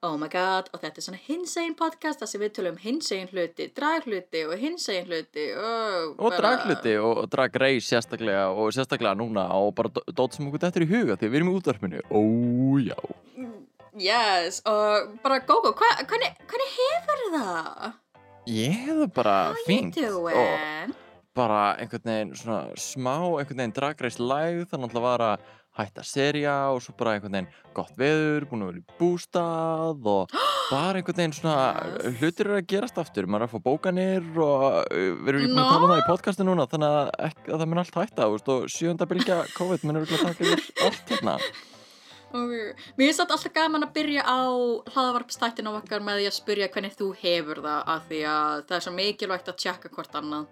Oh my god, og þetta er svona hinsegin podcast þar sem við tölum hinsegin hluti, dragluti og hinsegin hluti og... Og dragluti og dragreis sérstaklega og sérstaklega núna og bara dó- dót sem okkur þetta er í huga því við erum í útvarpinu. Ó, já. Yes, og bara Gogo, hva, hvernig, hvernig hefur það? Ég hefði bara you og bara einhvern veginn svona smá einhvern veginn dragreis lægð þannig að var að hætta serja og svo bara einhvern veginn gott veður, búin að vera í bústað og bara einhvern veginn svona hlutir eru að gerast aftur, maður er að fá bókanir og uh, við erum ekki búin að tala um það í podcastu núna þannig að, ekki, að það mun allt hætta og sjönda bylgja COVID mun eru að taka yfir allt hérna Okay. Mér finnst þetta alltaf gaman að byrja á hlaðavarpstættinu okkar með því að spyrja hvernig þú hefur það af því að það er svo mikilvægt að tjekka hvort annað.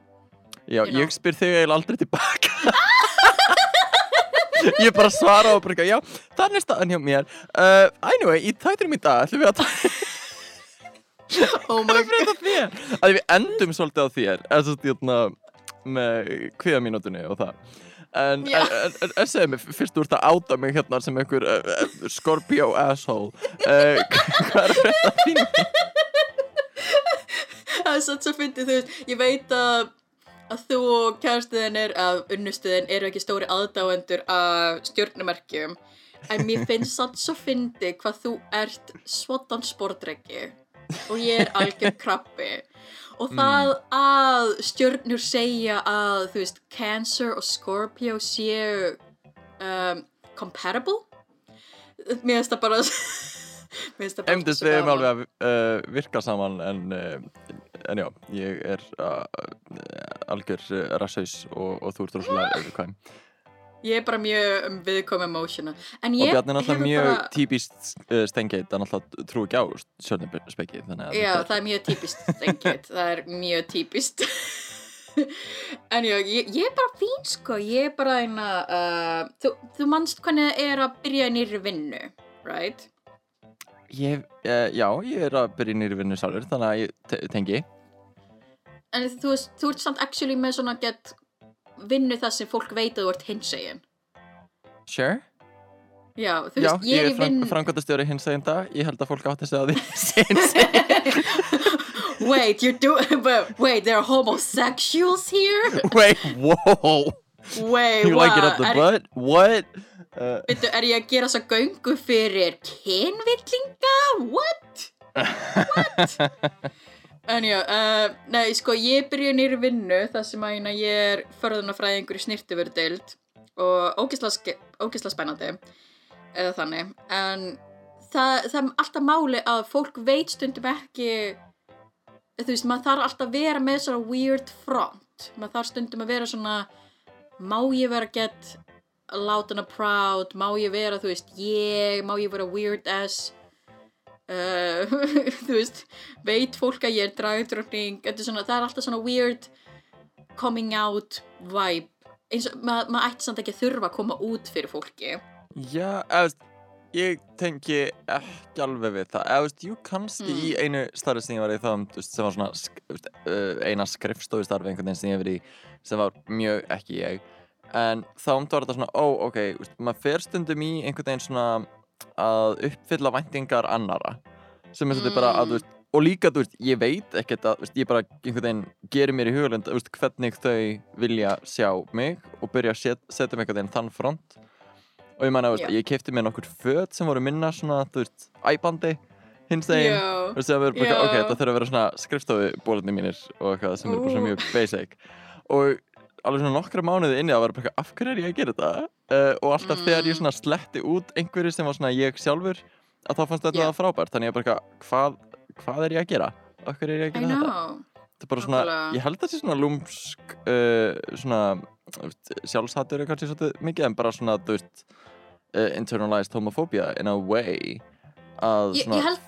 Já, You know. ég spyr þig eiginlega aldrei tilbaka Ég bara svara og bara, já, þannig staðan hjá mér. Uh, Anyway, í þættinum í dag ætlum við að Oh my þér. Að við endum svolítið á þér eða svo stjórna með kviða mínútunni og það. En, en, en, en, segðu mig, fyrst þú ert að áta mig hérna sem einhver uh, uh, Scorpio asshole. Uh, Hvað er þetta þín? Það er satt svo fyndið, þú veist, ég veit að, að þú og kærastuðin er, að unnustuðin eru ekki stóri aðdáendur af stjórnumerkjum, en mér finnst satt svo fyndið hvað þú ert svotan sportreggi og ég er algjör krabbi. Og það að stjörnur segja að, þú veist, Cancer og Scorpio séu um, compatible, mér finnst það bara, erum gaman. alveg að uh, virka saman en, uh, en já, ég er uh, algjör rassaus og, og þú ert rosalega viðkvæm. Ég er bara mjög um, viðkom emotional En Og Bjarni er hefur mjög bara típist stengið, hann náttúrulega trú ekki á að Já, það er mjög típist stengið Það er mjög típist En já, ég, ég er bara fín sko Ég er bara eina þú, þú manst hvernig það er að byrja nýri vinnu Right? Ég, uh, já, ég er að byrja nýri vinnu sálur, þannig að ég te tengi. En þú, veist, þú ert samt actually með svona get vinnu það sem fólk veit að þú ert hinsegin Sure. Já, þú Já, veist, ég er í fram, vinn framkvæmdastjóri hins eginn dag, ég held að fólk átti sig á því. Sinns. Wait, doing but Wait, there are homosexuals here? Wait, whoa, Wait, you like it up the butt? What? Uh, Veitu, er ég að gera svo göngu fyrir kynvillinga? What? En já, uh, nei, sko, ég byrja nýri vinnu þar sem að hérna, ég er förðunafræðingur í snirtifördeild og ógisla spennandi eða þannig, en það, það er alltaf máli að fólk veit stundum ekki þú veist, maður þarf alltaf að vera með svona weird front, maður þarf stundum að vera svona má ég vera get loud and proud, má ég vera, þú veist, ég, má ég vera weird as uh, þú veist, veit fólk að ég er er svona, það er alltaf svona weird coming out vibe, eins og maður mað ætti samt ekki að þurfa að koma út fyrir fólki. Já, eða, veist, ég tengi ekki alveg við það. Eða, veist, jú, kannski Mm. í einu starfi sem ég var í þá sem var svona sk- uh, eina skrifstofustarfi einhvern veginn sem ég hef verið í sem var mjög ekki ég. En þá var þetta svona, ó, ok þú veist, maður fer stundum í einhvern veginn svona að uppfylla væntingar annara sem er svolítið bara að, Mm. veist, og líka, þú veist, ég veit ekkert að, veist, ég bara einhvern veginn gerir mér í veist, hvernig þau vilja sjá mig og byrja að set, setja mig einhvern veginn þann front. Og ég Já. ég kefti mér nokkur föt sem voru minna svona, þú veist, æbandi hins Já. þú veist, ok, þetta þurfa að vera svona skrifstofubólarnir mínir og eitthvað sem eru bara svona mjög basic og alveg svona nokkra mánuði inni að vera bara, af hverju er ég að gera þetta uh, og alltaf þegar ég Mm. svona sletti út einhverju sem var svona ég sjálfur að þá fannst þetta Já. frábært, þannig ég bara, hvað, hvað er ég að gera? Af hverju er ég að gera þetta? Þetta er bara svona, Nákvæmlega. ég held að þetta sé svona lúmsk uh, svona sjálfshattur er kannski svolítið mikið en bara svona, þú veist uh, internalized homophobia in a way að Ég, svona ég held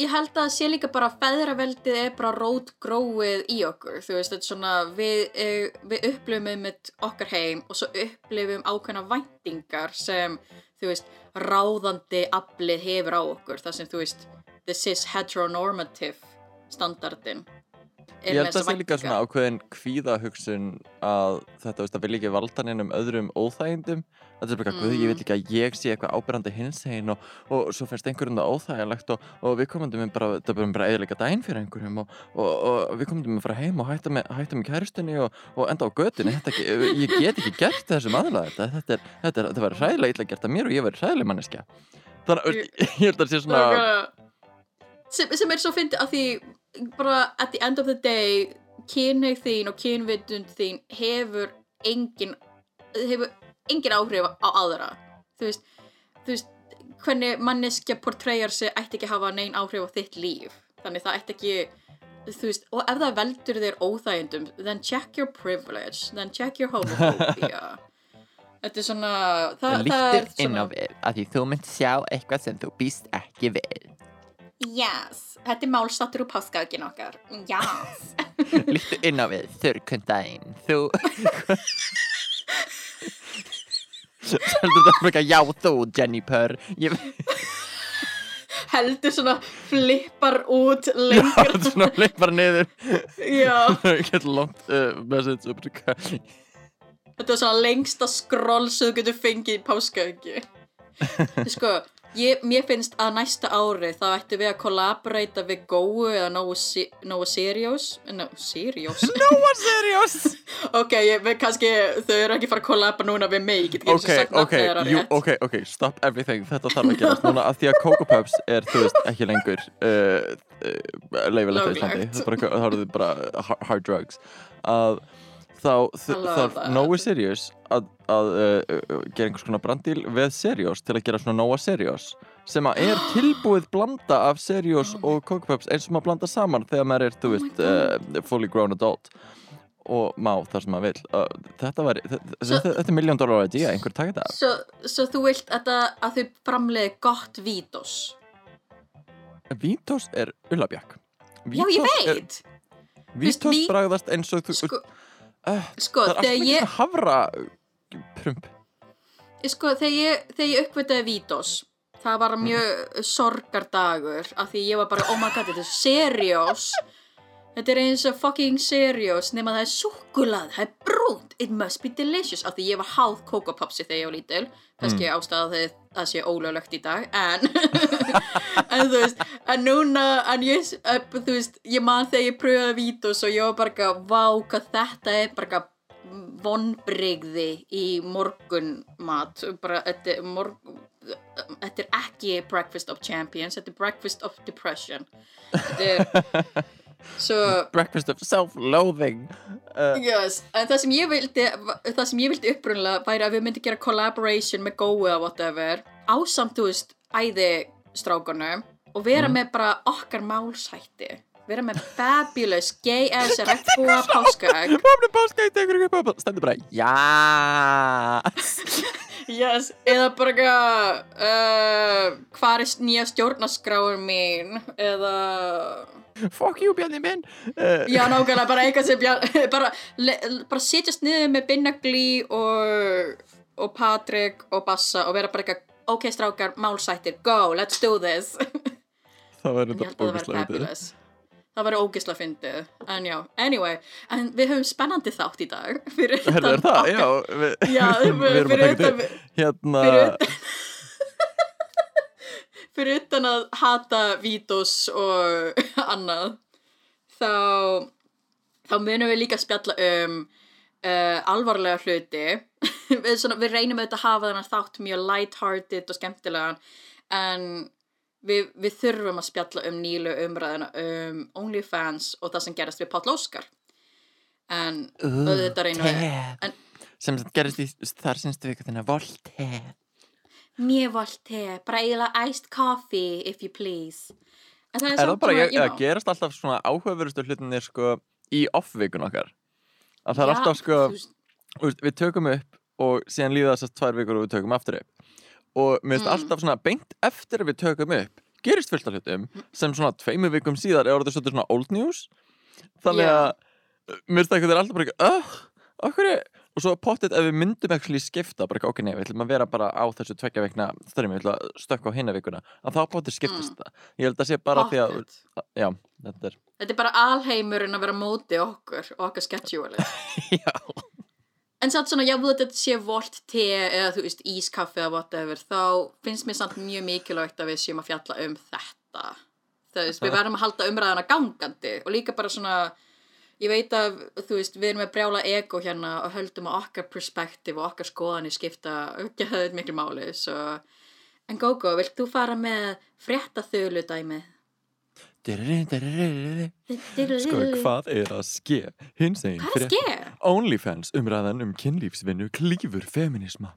ég held að það sé líka bara að feðraveldið er bara rótgróið í okkur, þú veist, þetta er svona við, eh, við upplifum með okkar heim og svo upplifum ákveðna væntingar sem, þú veist, ráðandi aflið hefur á okkur, það sem, þú veist, the cis heteronormative standardin Ég held að það sé líka svona ákveðin kvíðahugsun að þetta, veist, að vilja ekki valda neinum öðrum óþægindum. Þetta er bara eitthvað, guð, ég vil ekki að ég sé eitthvað ábyrrandi hins einn og, og svo finnst einhverjum það óþægilegt og, og við komandum bara, þetta er bara, bara eðalega daginn fyrir einhverjum og, og, og við komandum fara heim og hætta með, hætta með kærustunni og, og enda á ekki- ég get ekki gert þessum aðlega þetta. Þetta, er, þetta, var hræðilega illa gert að mér og ég verið hræðilega manneskja. Þannig að Ég- ég held að það sé svona... sem, sem er svo fyndið að því bara at the end of the day kynneig þín og kynvitund þín hefur engin hefur engin áhrif á aðra. Þú veist, þú veist hvernig manneskja portrayar sig ætti ekki að hafa neinn áhrif á þitt líf. Þannig það ætti ekki þú veist, og ef það veldur þér óþægindum then check your privilege then check your homophobia. Þetta er svona það, það er svona við að því þú mynd sjá eitthvað sem þú býst ekki við. Yes, þetta er málsattur úr páskaökin okkar. Yes. Líktu inn á við þurrkundaginn. Þú Heldur þetta bara eitthvað Já þú Jennifer? Ég heldur svona flippar út Já, þetta er svona bara niður. Já, Get langt uh, message eitthvað. þetta er svona lengsta skroll sem þú getur fengið í páskaöki sko, ég, mér finnst að næsta ári þá ættum við að kollaborata við Góu eða Nóa Nóa Sirius. No, Sirius? Nóa serious ok, ég, við kannski þau eru ekki fara að kollaba núna við mig ég get ekki einu Ok, sinni sagt ok, nafnið þeirra jú, rétt. ok, ok, stop everything Þetta þarf að gerast. Núna að því að Coco Puffs er, þú veist, ekki lengur uh, uh, leifilegt Löglegt. Íslandi. Það er þá eru þið bara har- hard drugs. Að þá þarf. Nóa Sirius að, að uh, uh, gera einhvers konar brandíl við Seriós til að gera svona Nóa Seriós sem að er tilbúið blanda af Seriós og Coco Puffs eins og maður blanda saman þegar maður er, þú Oh veist, uh, fully grown adult og má þar sem maður vil uh, þetta, var, þetta, Svo- þetta, þetta er miljón dólar idea, einhver taka þetta svo, svo þú vilt að, að þau framleiði gott vítos? Vítós er ullabjakk. Já, ég veit! Veist, Vítós ví- bragðast eins og þú sko, uh, sko Það er alltaf ekki svona hafra prump. Sko, þegar ég, þegar ég uppvitaði Vítos það var mjög sorgardagur af því ég var bara, oh my god, þetta er seriós þetta er eins og fucking seriós nema það er súkulað, það er brúnt. It must be delicious, af því ég var háð Coco Popsi þegar ég var lítil. Kannski mm. ástæða þegar það sé ólöglegt í dag en en þú veist, en núna en ég, eh, þú veist, ég man þegar ég pröfaði Vítos og ég var bara eitthvað, vá hvað þetta er bara eitthvað vonbrigði í morgunmat. Bara, þetta morgun þetta er ekki breakfast of champions þetta er breakfast of depression. Þetta er svo Breakfast of self-loathing. Uh, yes, en það sem ég vildi það sem ég vildi upprunlega væri að við myndum gera collaboration með Gói eða whatever ásamt, þú veist, æði strákunum og vera með bara okkar málshætti. Vera með fabulous gay ass regnbúa páskaegg Stendur bara Já Yes, eða bara eitthvað uh, hvað er nýja stjórnaskráin mín? Eða Fuck you Bjarni minn. Uh, já nákvæmlega bara eitthvað sem bjar, bara, bara sitjast niður með Binnagli og, og Patrik og Bassa og vera bara eitthvað ok strákar, málsættir, go, let's do this. Það held þetta að það væri ógisla fyndið, en já anyway, en við höfum spennandi þátt í dag fyrir er utan það? Já, við, Já, við fyrir erum að taka til Hérna fyrir utan að hata vítos og annað þá þá munum við líka spjalla um uh, alvarlega hluti. Við, svona, við reynum auðvitað að hafa þennan þátt mjög light-hearted og skemmtilegan en við, við þurfum að spjalla um nýlu umræðina um OnlyFans og það sem gerast við Páll Óskar. En auðvitað reynum við en Sem gerist í þar sinstu viku þennan Volte Mér volt te, bara eiginlega iced coffee if you please. En það er, Er það bara, að know, gerast alltaf svona áhugaverustu hlutinir sko í off-vikun okkar að það er já, alltaf sko þú við tökum upp og síðan líða þessast tvær vikur og við tökum aftur upp og mér finnst Mm. alltaf svona beint eftir að við tökum upp gerist fullt af hlutum sem svona tveimur vikum síðar er orðið svona old news þannig Já. að mér finnst það eitthvað alltaf bara ekki öh, okkur er og svo pottet ef við myndum ekki skipta bara ok, nei, við ætlum að vera bara á þessu tveggja vikna styrmi, við ætlum að stökka á hinna vikuna að þá pottet skiptist það ég held að sé bara því að, Pottet. já, þetta er Þetta er bara alheimurinn að vera móti okkur og okkar sketsjúali. já, En samt svona, já, þetta sé volt te eða þú veist, ískaffi eða whatever, þá finnst mér samt mjög mikilvægt að við séum að fjalla um þetta. Veist, við verðum að halda umræðana gangandi og líka bara svona, ég veit að, þú veist, við erum með brjála ego hérna og höldum að okkar perspektíf og okkar skoðanir skipta auðvitað miklu máli, svo... En Gógó, vilt þú fara með fréttaþölu dæmið? Sko, hvað er að ske hins einn ske? OnlyFans umræðan um kynlífsvinnu klífur feminisma.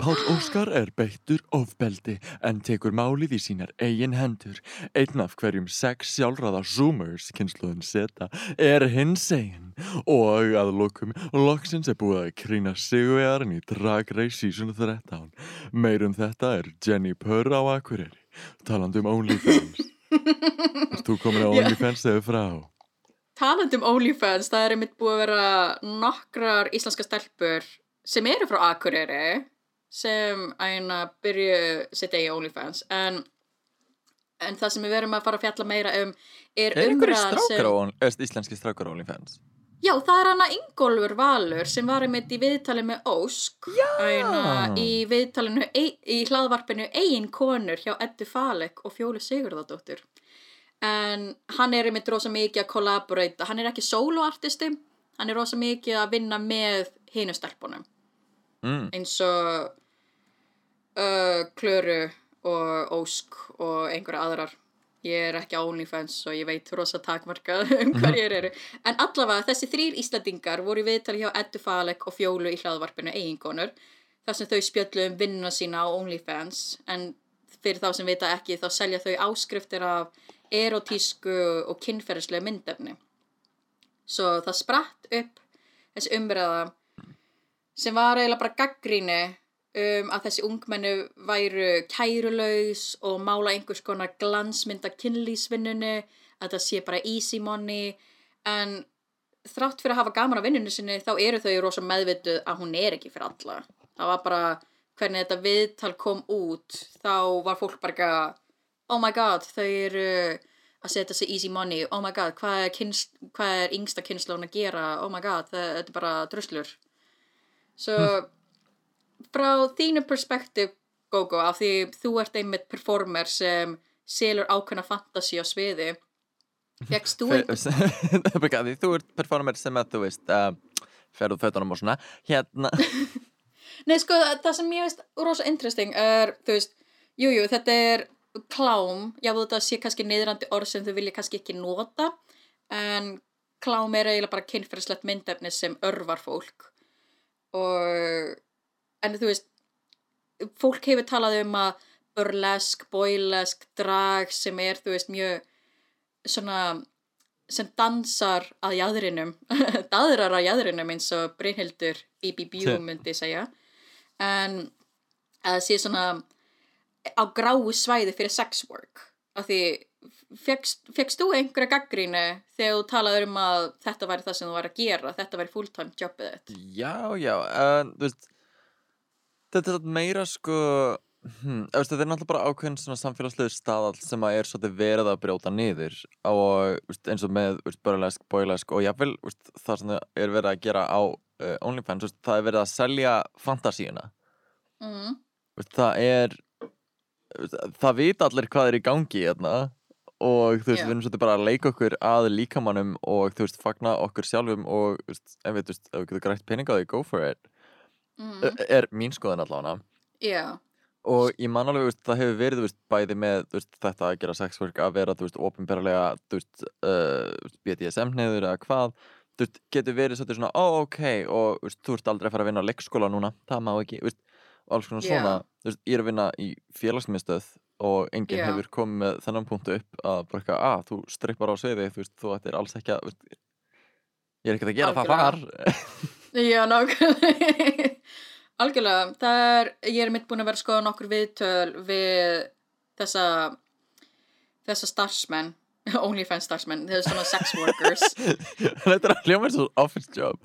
Pál Óskar er beittur ofbeldi en tekur málið í sínar eigin hendur. Einn af hverjum sex sjálfráða zoomers kynsluðin seta er hins einn og að lokum loksins er búið að krýna sigurvegarinn í Drag Race Season 13. Meirum þetta er Jenny Purr á Akureyri. Talandi um OnlyFans. Þú komin á. OnlyFans eða frá? Talandi um OnlyFans, það er einmitt búið að vera nokkrar íslenska stelpur sem eru frá Akureyri sem æna byrju sitt eigi OnlyFans en, en það sem við verum að fara að fjalla meira um er Er einhverju umræðan á on- eða íslenski strákar á OnlyFans? Já, það er hana Ingólfur Valur sem var einmitt í viðtali með Ósk. Í viðtalinu, ei- í hlaðvarpinu Egin konur hjá Eddu Falek og Fjólu Sigurðardóttur. En hann er einmitt rosa mikið að kollaborata. Hann er ekki soloartisti Hann er rosa mikið að vinna með hinu stelpunum. Mm. eins og uh, Klöru og Ósk og einhverja aðrar ég er ekki á OnlyFans og ég veit rosa takmarkað um hverjir eru. En allavega þessi þrýr Íslandingar voru í viðtali hjá Eddu Falek og Fjólu í hlaðvarpinu eiginkonur þar sem þau spjöllu um vinnuna sína á OnlyFans. En fyrir þá sem vita ekki þá selja þau áskriftir af erotísku og kynferðislega myndefni. Svo það spratt upp þessi umræða sem var eiginlega bara gaggríni um að þessi ungmennu væru kærulaus og mála einhvers konar glansmynda kynlýsvinnunni að það sé bara easy money. En þrátt fyrir að hafa gaman á vinnunni sinni þá eru þau rosa meðvituð að hún er ekki fyrir alla. Það var bara hvernig þetta viðtal kom út þá var fólk bara eitthvað oh my god þau eru að setja sig easy money. Oh my god hvað er, kyns, hvað er yngsta kynslón að gera? Oh my god það, þetta er bara druslur. Svo frá þínu perspektíf, Gogo, af því þú ert einmitt performer sem selur ákveðna fantasi á sviði, fegst þú einhver... Því þú ert performer sem að þú veist uh, ferðu fötunum og svona. Hérna. Nei, sko, það, sem ég veist rosa interesting er, þú veist, jújú, jú, þetta er klám, já, þetta sé kannski niðrandi orð sem þau vilja kannski ekki nota, en klám er eiginlega bara kynferðislegt myndefni sem örvar fólk. Og en þú veist fólk hefur talað um að burlesk, boilesk, drag sem er þú veist mjög svona sem dansar að jæðrinum daðrar að jæðrinum eins og Brynhildur Tja. myndi segja. En að sé svona á gráu svæði fyrir sex work. Af því fegst, þú einhverja gaggrínu þegar þú talaður um að þetta væri það sem þú væri að gera þetta væri fulltime jobbið þitt? Já, já, uh, þú veist Þetta er meira sko hmm, veist, Þetta er náttúrulega bara ákveðin svona samfélagslegu staðall sem að er svolítið verið að brjóta niður og veist, eins og með börlesk, bóilesk og jáfnvel það sem það er verið að gera á uh, OnlyFans, veist, það er verið að selja fantasíuna mm. Það er það vita allir hvað er í gangi hérna og þú veist, Já. við erum svolítið bara að leika okkur að líkamannum og þú veist, fagna okkur sjálfum og ef við, þú veist, ef við getum grætt pening á því, go for it Mm. er mín skoðan allavega Já, og ég man alveg, veist, það hefur verið veist, bæði með veist, þetta að gera sexwork að vera, ofinberlega uh, BDSM-neður eða hvað, þú getur verið svolítið svona, ó, ok, og veist, þú ert aldrei að fara að vinna á leikskóla núna, það má ekki veist, og alls konar Já. svona, þú veist, ég er að vinna í félagsmiðstöð og enginn Já. hefur komið með þennan punktu upp að bara eitthvað, að þú strippar á sviði, þú veist, þú ættir alls ekki að, veist, ég er ekkert að gera það Algjörlega. Já, nákvæmlega. Algjörlega, það er, ég er mitt búin að vera að skoða nokkur viðtöl við þessa þessa starfsmenn OnlyFans starfsmenn, þessar svona sex workers. Þetta er að hljóma eins og office job.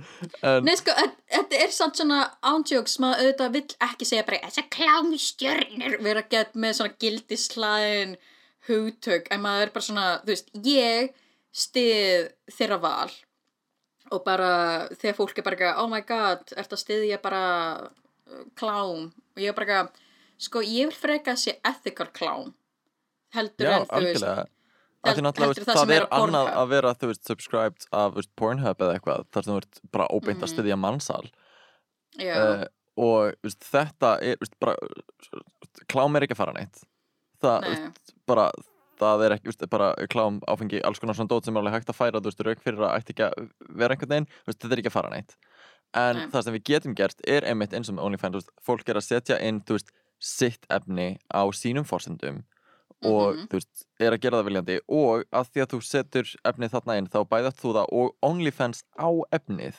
En, Nei sko, þe- þetta er samt svona ándjóks, maður auðvitað vill ekki segja bara þessar klámstjörnir vera gett með svona gildislæðin hugtök, en maður er bara svona þú veist, ég stið þeirra val og bara þegar fólk er bara eitthvað, oh my god ertu að stiðja bara uh, klám og ég er bara eitthvað, sko ég vil freka að sé ethical klám heldur Já, en þú veist hel- heldur það það er annað að vera, þú veist, subscribed af veist, Pornhub eða eitthvað, þar sem þú ert bara óbeint Mhm. að styðja mannsal Já, uh, og veist, þetta er, veist, bara klám er ekki að fara neitt. Það, Nei. bara það er ekki, veist, bara klám, áfengi, alls konar svona dót sem er alveg hægt að færa, þú veist, rauk fyrir að ætti ekki að vera einhvern veginn, veist, þetta er ekki að fara neitt en Nei. það sem við getum gert er einmitt eins og með OnlyFans, þú veist, fólk er að setja inn, þú veist, sitt efni á sínum forsendum og Mhm. þú veist, er að gera það viljandi og að því að þú setur efnið þarna inn þá bæðast þú það og OnlyFans á efnið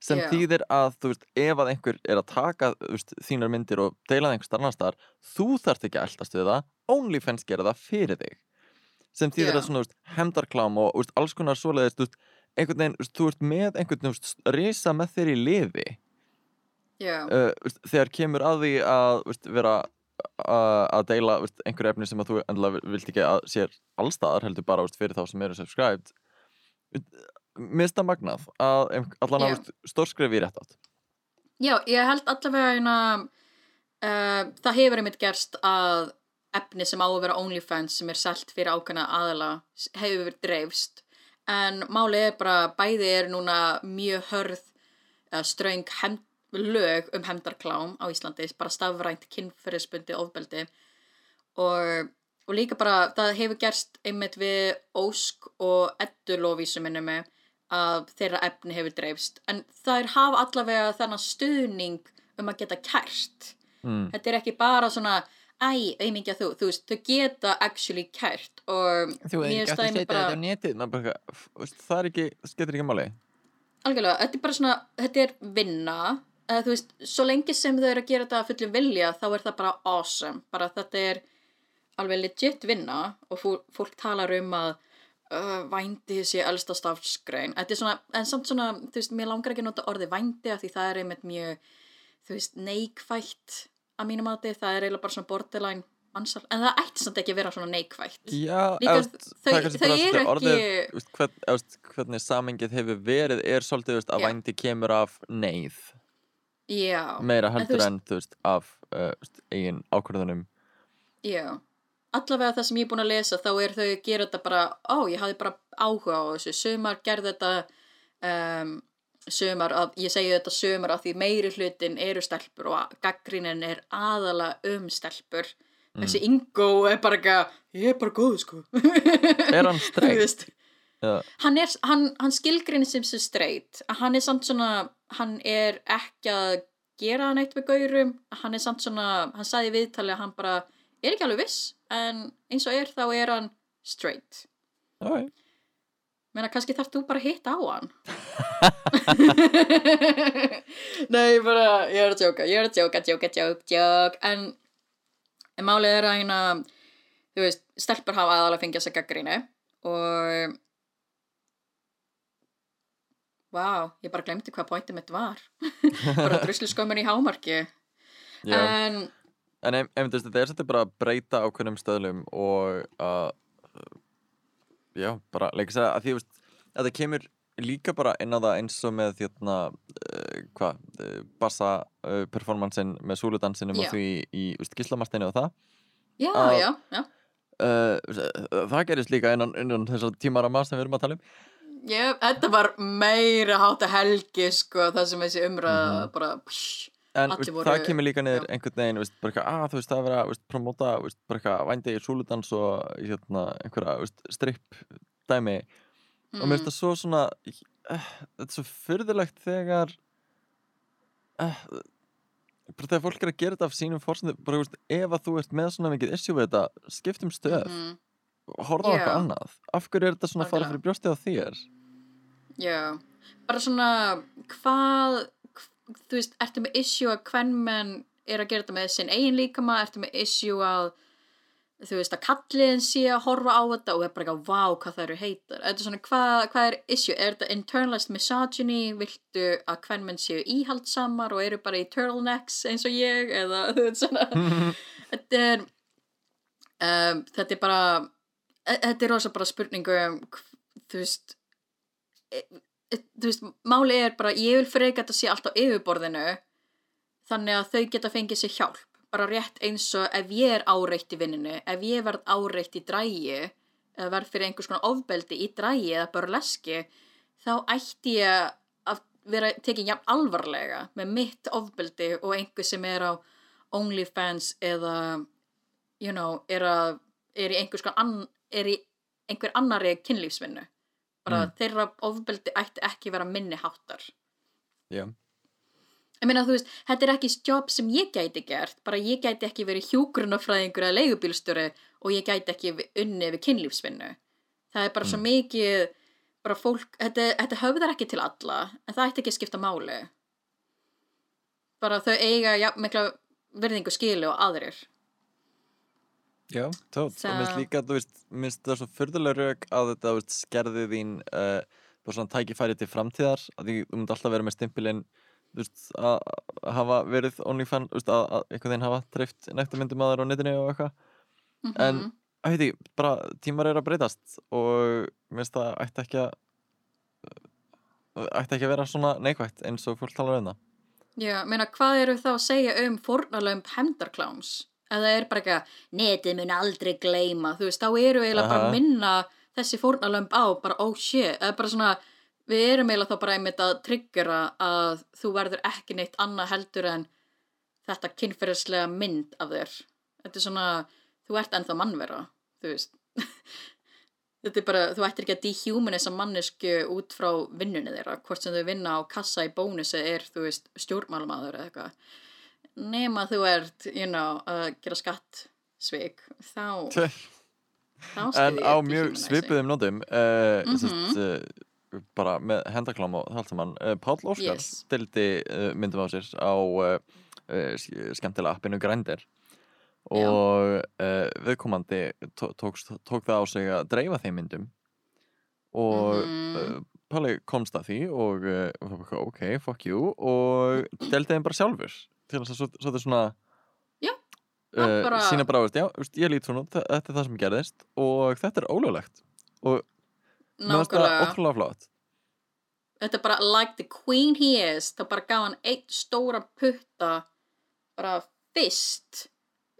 sem Já. þýðir að þú veist, ef að einhver er að taka þú veist, þínar myndir og deila það einhvers annars þar þú þarft ekki að eldast við það OnlyFans gera það fyrir þig sem þýðir Já. að svona, veist, hemdarklám og veist, alls konar svoleiðist, veist, einhvern veginn, veist, þú ert með einhvern veist, risa með þeir í liði já, uh, þegar kemur að því að vera að að deila einhverju efni sem að þú endilega vilt ekki að sér allstaðar heldur bara fyrir þá sem eru subscribed mista magnað að allan að yeah. stórskref í rétt átt Já, ég held allavega eina, uh, það hefur einmitt gerst að efni sem á að vera OnlyFans sem er selt fyrir ákveðna aðala hefur dreifst. En málið er bara bæði er núna mjög hörð uh, ströng hem, lög um hemdarklám á Íslandi, bara stafrænt kynferðisbundi ofbeldi. Og, og líka bara það hefur gerst einmitt við Ósk og Eddulóvísu minni mig að þeirra efni hefur dreifst. En þær hafa allavega þennan stuðning um að geta kært. Mm. þetta er ekki bara svona æ, auðmingja þú, þú veist, þau geta actually kært og þú mér finnst það einmitt bara, netið bara, veist, það er ekki, það skiptir ekki máli. Algjörlega, þetta er bara svona þetta er vinna eða, þú veist, svo lengi sem þau eru að gera þetta að fullum vilja þá er það bara awesome bara þetta er alveg legit vinna og fólk, fólk talar um að uh, vændi sé elsta stafsgrein þetta er svona, en samt svona þú veist, mér langar ekki að nota orðið vændi af því það er einmitt mjög, þú veist, neikvætt að mínum að það er eiginlega bara svona borderline mansal, en það ætti samt ekki að vera svona neikvætt. Já, Líka, veist, þau- þau eru orðið ekki- veist, hvern, veist, hvernig samengið hefur verið er svolítið veist, að Já. vændi kemur af neyð. Já, meira heldur en þú veist, af uh, eigin ákvörðunum. Já, allavega það sem ég er búin að lesa þá er þau að gera þetta bara, ó, ég hafði bara áhuga á þessu, sumar gerði þetta um, sumar, að, ég segi þetta sumar af því meiri hlutin eru stelpur og gaggrinin er aðala um stelpur, þessi Ingo er bara eitthvað, ég er bara góð sko. Er hann veist, Já. hann, hann, hann skilgrinni sem sem straight hann er samt svona hann er ekki að gera neitt með gaurum. Hann er samt svona, hann sagði viðtali að hann bara er ekki alveg viss en eins og er þá er hann straight Okay. Menna kannski þarf þú bara að hitta á hann nei bara ég er að tjóka, ég er að tjóka, tjóka, tjók, tjók en, en málið er að hérna þú veist, stelpur hafa aðalega fengið þessa gaggrínu og Vá, ég bara glemdi hvað pointið mitt var. bara druslu skömmun í hámarki. Já. En, En ef, þú veist, þetta er svolítið bara að breyta ákveðnum stöðlum og að já, bara, leika sér að því, veist, þetta kemur líka bara inn á það eins og með þérna, uh, hvað, uh, bassa uh, performancein með súludansinum Já. og því í, gíslamarstinu og það já, Að- já, já. það gerist líka innan, innan þessar tímarama sem við erum að tala um Ég, þetta var meira hátt að helgi, sko, það sem þessi umræða Mhm. bara, psh, En veist, voru- það kemur líka niður einhvern veginn, veist, bara að þú veist, það er verið að promóta, í súludans og hérna, einhverja, stripp dæmi. Og mér finnst það svo svona uh, þetta er svo fyrðulegt þegar uh, bara þegar fólk er að gera þetta af sínum fórsöndu, bara, veist, ef að þú ert með svona mikið issue við þetta, skiptum stöð. Mhm, horfa á Já. eitthvað annað. Af hverju er þetta svona að fara fyrir brjóstið á þér? Já. Bara svona, hvað, hv- þú veist, ertu með issue að hvern menn er að gera þetta með sinn eigin líkama, ertu með issue að þú veist að kallin sé að horfa á þetta og er bara ekki vá hvað það eru heitar. Þetta er svona hvað, hvað er issue? Er þetta internalized misogyny? Viltu að hvern menn séu íhaldsamar og eru bara í turtlenecks eins og ég? Eða þú veist svona. Þetta er um, þetta er bara e- þetta er rosa bara spurningu um þú veist e, þú veist, máli er bara ég vil freka þetta sé allt á yfirborðinu þannig að þau geta fengið sér hjálp. Bara rétt eins og ef ég er áreitt í vinninu ef ég verð áreitt í drægi eða verð fyrir einhvers konar ofbeldi í drægi eða burleski þá ætti ég að vera tekið jafn alvarlega með mitt ofbeldi og einhver sem er á OnlyFans eða you know, er, að, er í einhvers konar er í einhver annari kynlífsvinnu bara Mm. þeirra ofbeldi ætti ekki vera minni háttar Já, Ég meina, þú veist, þetta er ekki jobb sem ég gæti gert, bara ég gæti ekki verið hjúgrunafræðingur eða leigubílstjóri og ég gæti ekki unnið við kynlífsvinnu. Það er bara svo mikið, bara fólk, þetta, þetta höfðar ekki til alla, en það ætti ekki að skipta máli. Bara þau eiga ja, mikla verðingu skilu og aðrir. Já, tótt Það- og minnst líka, þú veist, minnst það svo fyrðulega rauk að þetta, veist, skerði þín uh, bara svona tækifæri til framtíðar að því þú myndi alltaf vera með stimpilinn að hafa verið OnlyFans, að, að einhvern veginn hafa dreift nektarmyndum að þér á netinu og eitthvað En- Mhm. að heiti, bara tímar er að breytast og minnst það ætti ekki að ætti ekki að vera svona neikvægt eins og fólk talar um það Já, meina, hvað eru þá að segja um fórnalöfum hemdarkláms? Ef það er bara ekki að netið mun aldrei gleyma, þú veist, þá eru eiginlega bara Aha. að minna þessi fórnalöfum á, bara oh shit, eða bara svona, við erum eiginlega þá bara einmitt að tryggjara að þú verður ekki neitt annað heldur en þetta kynferðislega mynd af þér. Þetta er svona, þú ert ennþá mannvera, þú veist. Þetta er bara, þú ættir ekki að dehumanisa mannesku út frá vinnunni þeirra, hvort sem þau vinna á kassa í bónusi er, þú veist, stjórnmálamaður eða eitthvað. Nema þú ert, you know, að gera skattsvik, þá, þá En á mjög svipuðum nótum uh, Mhm. sest, uh, bara með hendaklám og það allt saman uh, Páll Óskar Yes. stildi uh, myndum á sér á sk- skemmtilega appinu Grindr og viðkomandi tó- tókst, tók það á sig að dreifa þeim myndum og Mhm. uh, Páli komst að því og ok, fuck you og deldi þeim bara sjálfur til þess að þetta svona Já, uh, bara- sína bara, veist, já, veist, ég lít svona þetta er það sem gerðist og þetta er ólöglegt. Og finnst það ótrúlega flott. Þetta er bara like the queen he is, þá bara gaf hann eitt stóra putta bara fyrst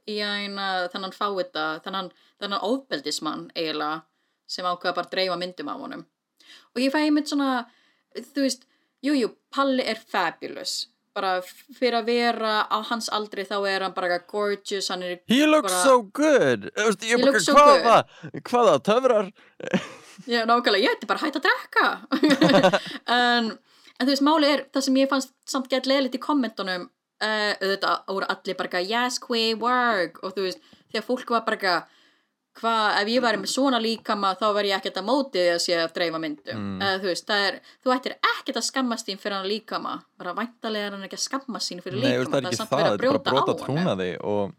í að þannig fá þetta, þannig þannig ofbeldismann eiginlega sem ákveða bara að dreifa myndum af honum. Og ég fæ einmitt svona, þú veist, jújú, jú, Palli er fabulous. Bara fyrir að vera á hans aldri þá er hann bara gorgeous, hann er He looks Bara- so good. Ég He looks so hvaða, hvaða töfrar? Já, nákvæmlega, ég ætti bara hætta að drekka. En, en þú veist, máli er það sem ég fannst samt gett leðilegt í kommentunum uh, auðvitað voru allir bara yes, queen, work. Og þú veist, þegar fólk var bara hvað, ef ég væri með svona líkama þá væri ég ekkert að móti því að sé að dreifa myndum Mm. eða þú veist, það er, þú ættir ekkert að skammast þín fyrir hann líkama, bara væntalega er hann ekki að skammast sín fyrir Nei, líkama það er ekki það, þetta er bara brota á honum. trúnaði og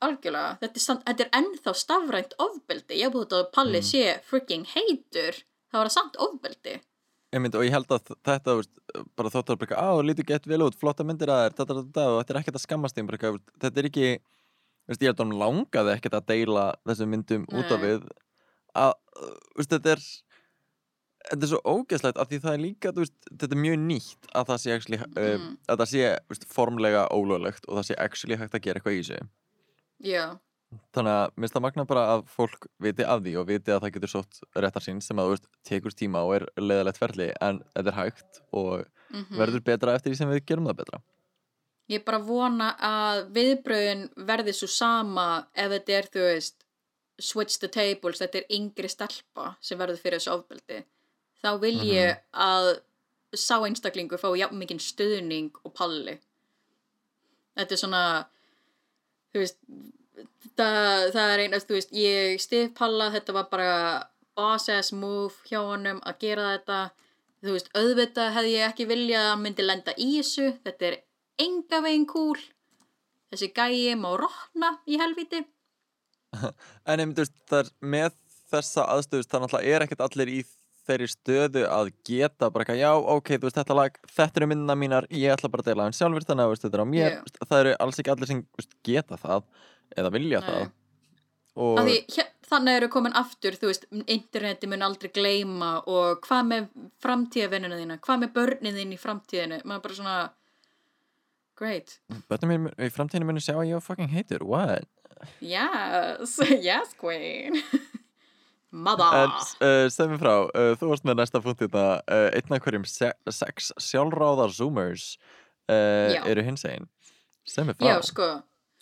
Algjörlega, þetta er, samt, þetta er ennþá stafrænt ofbeldi, ég búið að Palli Mm. sé freaking heitur, það var samt ofbeldi. Ég mynd, og ég held að þetta, bara þóttu að bara, á, lítur gett vel út, flotta myndir að þetta, þetta, þetta, er að þetta er veist, ég held að hann langaði ekkert að deila þessum myndum út af Nei. við, að, veist, þetta er, þetta er svo ógeðslegt að því það er líka, veist, þetta er mjög nýtt að það sé, actually, uh, Mm. að það sé, veist, formlega ólöglegt og það sé actually hægt að gera eitthvað í sig. Já, Þannig að minnst það magna bara að fólk viti af því og viti að það getur sótt réttar sín sem að veist, tekur tíma og er leiðalegt ferli en þetta er hægt og mm verður betra eftir því sem við gerum það betra. Ég bara vona að viðbröðin verði svo sama ef þetta er, þú veist, switch the tables, þetta er yngri stelpa sem verður fyrir þessu ofbeldi. Þá vil ég að sá einstaklingur fá jafn mikinn stuðning og palli. Þetta er svona, þú veist, það, það er einast, þú veist, ég stif palla, þetta var bara boss ass move hjá honum að gera þetta. Þú veist, auðvitað hefði ég ekki viljað að myndi lenda í þessu, þetta er enga veginn cool. Þessi gæi má rotna í helviti. En einmitt, þú veist, það með þessa aðstöðust, það náttúrulega er ekkert allir í þeirri stöðu að geta bara eitthvað, já, ok, þú veist, þetta lag, þetta eru myndina mínar, ég ætla bara að deila þeim sjálfur þannig að þetta er á mér, yeah. það eru alls ekki allir sem veist, geta það eða vilja Nei. það og Því, hér, þannig eru komin aftur, þú veist, interneti mun aldrei gleyma og hvað með framtíðavinnuna þína, hvað með börnin þín í framtíðinu, maður bara svona, great, bönnum mér í framtíðinu muni sjá að ég fucking heitur, what? yes, yes queen, mother, uh, segð mér frá, uh, þú varst með næsta punkt þetta, uh, einn af hverjum se sex sjálfráðar zoomers Já. eru hins einn segð mér frá, já, sko,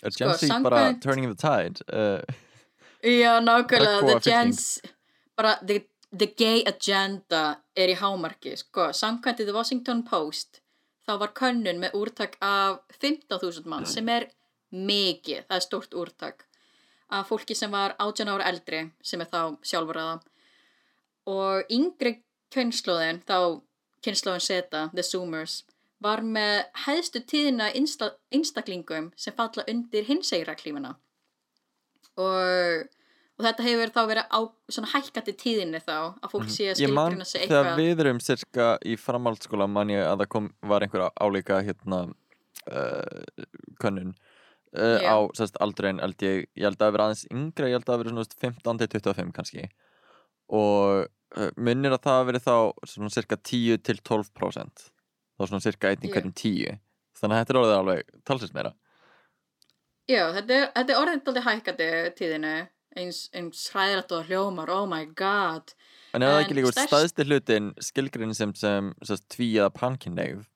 er sko, Gen Z bara samkvæmt- turning the tide? Já, nákvæmlega, the gens, bara, the, the gay agenda er í hámarki, sko, samkvæmt í The Washington Post, þá var könnun með úrtak af 15.000 mann sem er mikið, það er stórt úrtak af fólki sem var 18 ára eldri sem er þá sjálfuraða og yngri kynnslóðin þá kynnslóðin seta, the zoomers var með hæðstu tíðina einsta, einstaklingum sem falla undir hinsegra klífuna og, og þetta hefur þá verið á svona hækkandi tíðinni þá að fólk sé að Mhm. ég man skilgrina sig þegar eitthvað. við erum cirka í framhaldsskóla man ég að það kom, var einhver álíka hérna uh, könnun uh, á sérst, aldrin held ég, ég held að vera aðeins yngri ég held að vera svona þú veist, 15 til 25 kannski. Og uh, minnir að það verið þá svona cirka 10 til 12% þá svona cirka 1 í Já. hverjum 10 þannig að þetta er orðið alveg talsins meira. Já, þetta er, þetta er orðið aldrei hækkandi tíðinni eins, eins hræðilegt og hljómar, oh my god. En er það ekki líka stærst- stæðsti hlutin skilgrinni sem, sem, sem tví eða pankinneigð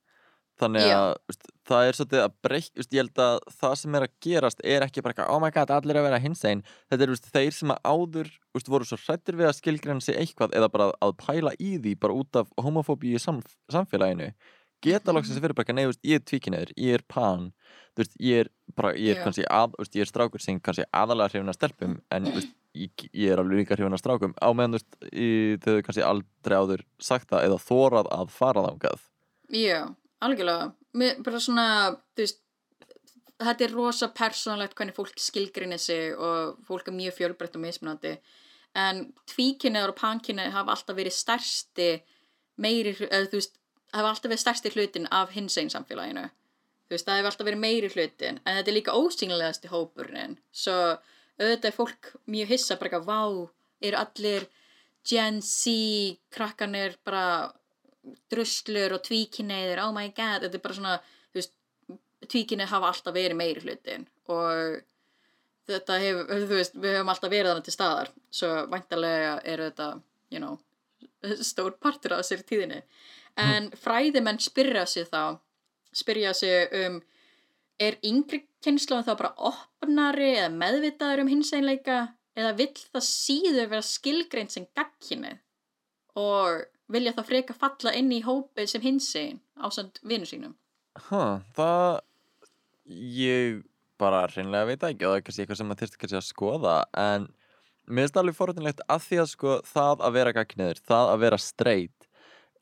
þannig að veist, það er svolítið að breyk veist, ég held að það sem er að gerast er ekki bara oh my god, allir að vera hinsegin. Þetta er veist, þeir sem að áður veist, voru svo hrættir við að skilgrinna sig eitthvað eða bara að pæla í því bara út af homofóbíu í sam, samfélaginu geta loksins að vera bara nei, veist, ég er tvíkinniður, ég er pan veist, ég er bara, ég er kannski að, veist, ég er strákur sem kannski aðalega hrifin að stelpum en ég, ég er alveg líka hrifin að strákum. Á meðan þau kannski aldrei áður sagt það eða þórað að fara þangað. Já, algjörlega. Mér, bara svona, þú veist þetta er rosa persónlegt hvernig fólk skilgrinni sig og fólk er mjög fjölbreytt og mismunandi. En tvíkynniðar og pankynnið hafa alltaf verið stærsti meiri, eða þú veist hafa alltaf verið stærsti hlutin af hinsegin samfélaginu. Þú veist, það hefur alltaf verið meiri hlutin en þetta er líka ósýnilegasti hópurinn. Svo auðvitað er fólk mjög hissa bara eitthvað, vá, eru allir Gen Z krakkanir bara druslur og tvíkinniðir, oh my god. Þetta er bara svona, þú veist tvíkinnið hafa alltaf verið meiri hlutin og þetta hefur, þú veist, við höfum alltaf verið þannig til staðar. Svo væntalega er þetta you know, stór partur af þessari tíðinni en fræðimenn spyrja sig þá spyrja sig um er yngri kynnslóðin þá bara opnari eða meðvitaður um hinseinleika eða vill það síður vera skilgreint sem gagkinni og vilja það freka falla inn í hópið sem hinsegin á samt vinnu sínum? Huh, það ég bara hreinlega veit ekki og það er kannski eitthvað sem maður þyrst kannski að skoða en mér finnst alveg forrættinlegt að því að sko það að vera gagniður, það að vera straight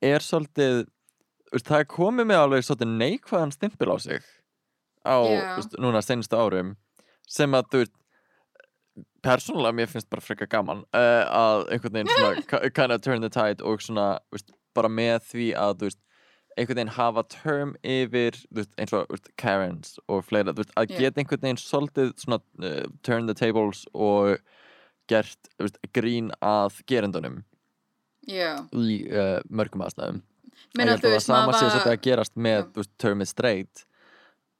er svolítið það komið með alveg svolítið neikvæðan stimpil á sig á Já. veist, núna senstu árum sem að þú veist persónulega mér finnst bara frekar gaman uh, að einhvern veginn svona ki- kind of turn the tide og svona veist, bara með því að þú veist einhvern veginn hafa term yfir veist, eins og veist, Karens og fleira veist, að Já. geta einhvern veginn svolítið svona uh, turn the tables og gert grín að gerendunum Já, í uh, mörgum aðstæðum Meina, ég held að það sama sé svolítið að gerast með Já. þú veist, term is straight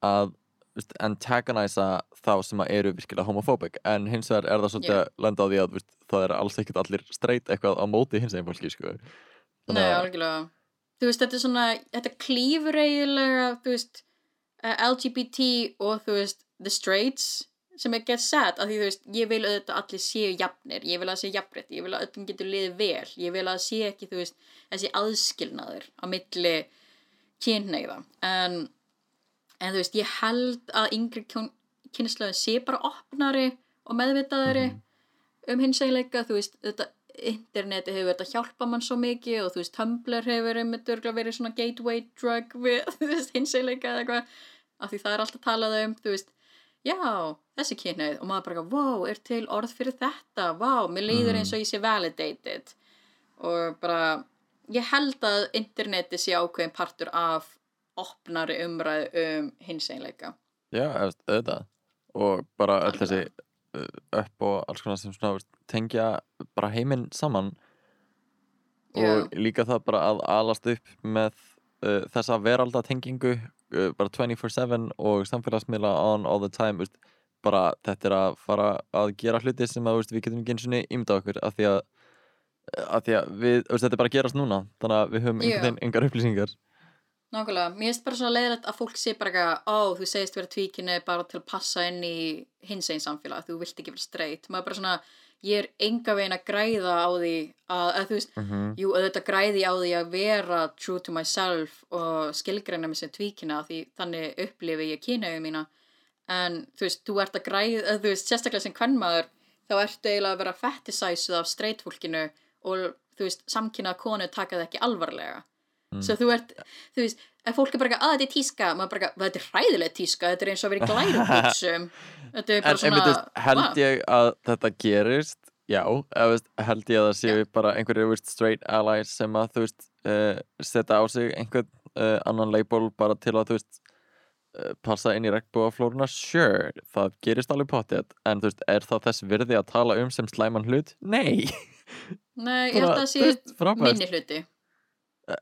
að veist, antagonisa þá sem að eru virkilega homophobic en hins vegar er það svolítið Já. að lenda á því að veist, það er alls ekkert allir straight eitthvað á móti hins eginn fólki sko. Nei, algjörlega Þú veist, þetta er svona, þetta klífur eiginlega, þú veist uh, LGBT og þú veist the straights sem er get sad af því þú veist, ég vil auðvitað að allir séu jafnir, ég vil að það sé jafnrétt, ég vil að öllum getur liðið vel, ég vil að það sé ekki, þú veist, þessi aðskilnaður á milli kynneigða en, en þú veist, ég held að yngri kynslaðin sé bara opnari og meðvitaðari um hinsegleika, þú veist, þetta interneti hefur verið að hjálpa mann svo mikið og þú veist, Tumblr hefur verið svona gateway drug við, veist, hinsegleika eða eitthvað, af því það er alltaf talað um, þú veist, já, þessi kynneið og maður bara, wow, er til orð fyrir þetta? Wow, mér Mhm. eins og ég sé validated. Og bara ég held að interneti sé ákveðin partur af opnari umræðu um hins einleika Já, auðvitað. Og bara öll þessi uh, upp og alls konar sem svona tengja bara heiminn saman. Og líka það bara að alast upp með uh, þessa veraldatengingu bara 24-7 og samfélagsmiðla on all the time veist, bara þetta er að fara að gera hluti sem að veist, við getum ekki eins og ímynda okkur af því að, af því að við, veist, þetta er bara að gerast núna þannig að við höfum einhvern veginn engar upplýsingar. Nákvæmlega, mér finnst bara svona leiðilegt að fólk sé bara eitthvað, ó, þú segist vera tvíkinni bara til að passa inn í hins einn samfélag, þú vilt ekki vera straight. Maður bara svona, ég er enga veginn að græða á því að, að þú veist, mm -hmm. jú, auðvitað græði á því að vera true to myself og skilgreina mig sem tvíkina því þannig upplifi ég kynauðu mína. En þú veist, þú ert að græða, þú veist, sérstaklega sem kvennmaður, þá ertu eiginlega að vera fetisæsuð af straight fólkinu og þú veist, samkynað konu taka það ekki alvarlega. Mm. Svo þú ert, þú veist, ef fólk er bara að þetta er tíska, maður bara eitthvað, þetta er hræðileg tíska, þetta er eins og að vera í glærubuxum. þetta er En, bara en svona, veist, held ég að þetta gerist já, veist, held ég að það séu bara einhverju straight allies sem að þú veist uh, setja á sig einhvern uh, annan label bara til að þú veist uh, passa inn í regnbúaflóruna sure, það gerist alveg potið en þú veist, er það þess virði að tala um sem slæman hlut? Nei Nei, ég held að það þú veist, sé frábært. minni hluti.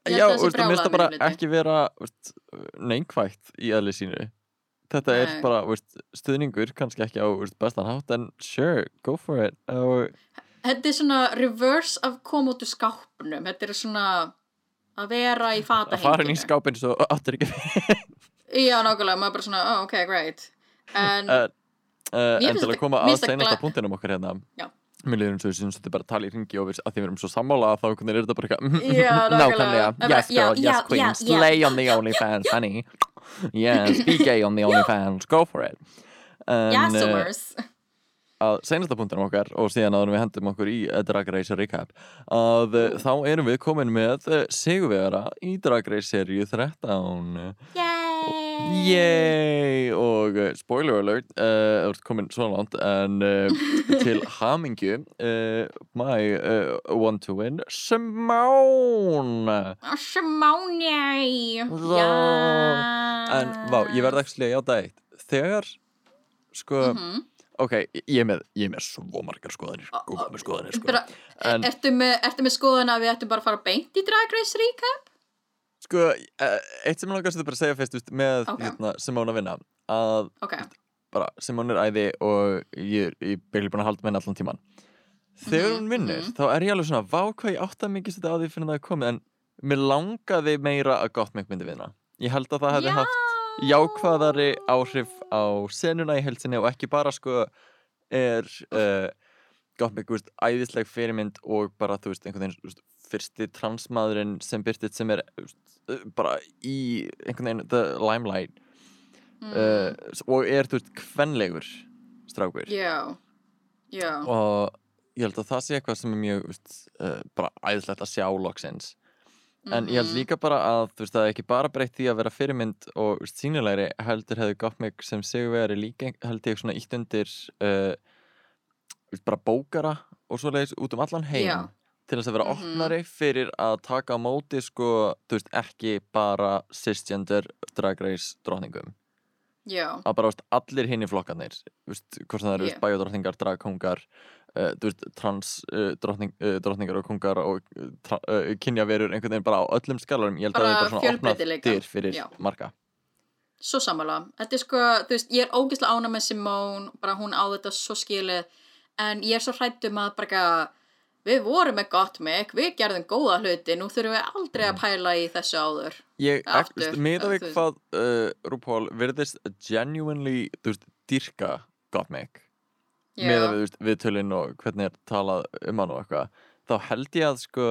Já, þú veist, það það bara ekki vera veist, neikvægt í eðli sínu. Þetta er Nei. bara veist, stuðningur, kannski ekki á veist, bestan hátt en sure, go for it. Og Þetta er svona reverse af koma út úr skápnum, þetta er svona að vera í fata að fara í skápinn svo áttur ekki Já, nákvæmlega, maður bara svona, oh, ok, great. En, uh, uh, en finnst til að koma að gla- punktinum okkar hérna. Já. Mér eins og við syns þetta bara tala í ringi og við, að því við erum svo sammála að þá er þetta bara eitthvað Já, nákvæmlega. yes girl, yes queen, slay on the OnlyFans honey. Yes, be gay on the OnlyFans go for it. En, já, uh, Summers. að seinasta punktinum okkar og síðan að við hendum okkur í uh, Drag Race recap að uh, þá erum við komin með uh, sigurvegara í Drag Race serju 13 Yay! Yay! Og uh, spoiler alert, uh, þú ert komin svo langt en uh, til hamingju uh, my one to win Simone Simone! Já! En vá, ég verði ekki að játa eitt Þegar, sko Mhm. ok, ég er með, með svo margar skoðanir Google með skoðanir, sko En- ertu, með, með skoðun að við ættum bara að fara beint í Drag Race recap? Sko, uh, eitt sem ég langast að bara segja fyrst, veist, með Ok. hérna, Simone að vinna að Ok, bara, Simone er æði og ég, er byrjuð búin að halda með henni allan tíman þegar Mhm, hún vinnur, mhm. þá er ég alveg svona vá hvað ég átti að mikið setja á því fyrir það að komið en mér langaði meira að Gottmik myndi vinna ég held að það hefði Já. haft jákvæðari áhrif á senuna í heilsinni og ekki bara sko er uh, þú veist, æðisleg fyrirmynd og bara, þú veist, einhvern veginn fyrsti transmaðurinn sem byrtið sem er bara í einhvern veginn the limelight Mm. uh, og er, þú veist, kvenlegur strákur Já, já, og ég held að það sé eitthvað sem er mjög uh, bara æðislegt að sjá loksins en ég held Mhm. líka bara að þú veist, það er ekki bara breytt því að vera fyrirmynd og sínilegri heldur hefði gott mig sem sigurvegari líka held ég svona ítt undir uh, bara bókara og svoleiðis út um allan heim Já. Til þess að vera Mhm. opnari fyrir að taka á móti sko, þú veist, ekki bara cisgender drag race dróningum já, að bara veist, allir hinni flokkarnir veist, hvort sem það eru Yeah. bæjodrottningar, dragkongar uh, veist, trans uh, drottning, uh, og kongar og uh, kynjaverur einhvern veginn bara á öllum skalarum ég held að Bara það er bara svona opnað dyr fyrir Já. marga svo sammála. Þetta er sko, þú veist, ég er ógeðslega ána með Simone, bara hún á þetta svo skilið, en ég er svo hrætt um að bara við vorum með gott mig, við gerðum góða hluti, nú þurfum við aldrei Mm. að pæla í þessu áður. ég, með að við hvað uh, RuPaul virðist genuinely þú veist, dyrka Gottmik með að við, þú veist, viðtölin og hvernig er talað um hann og eitthvað þá held ég að sko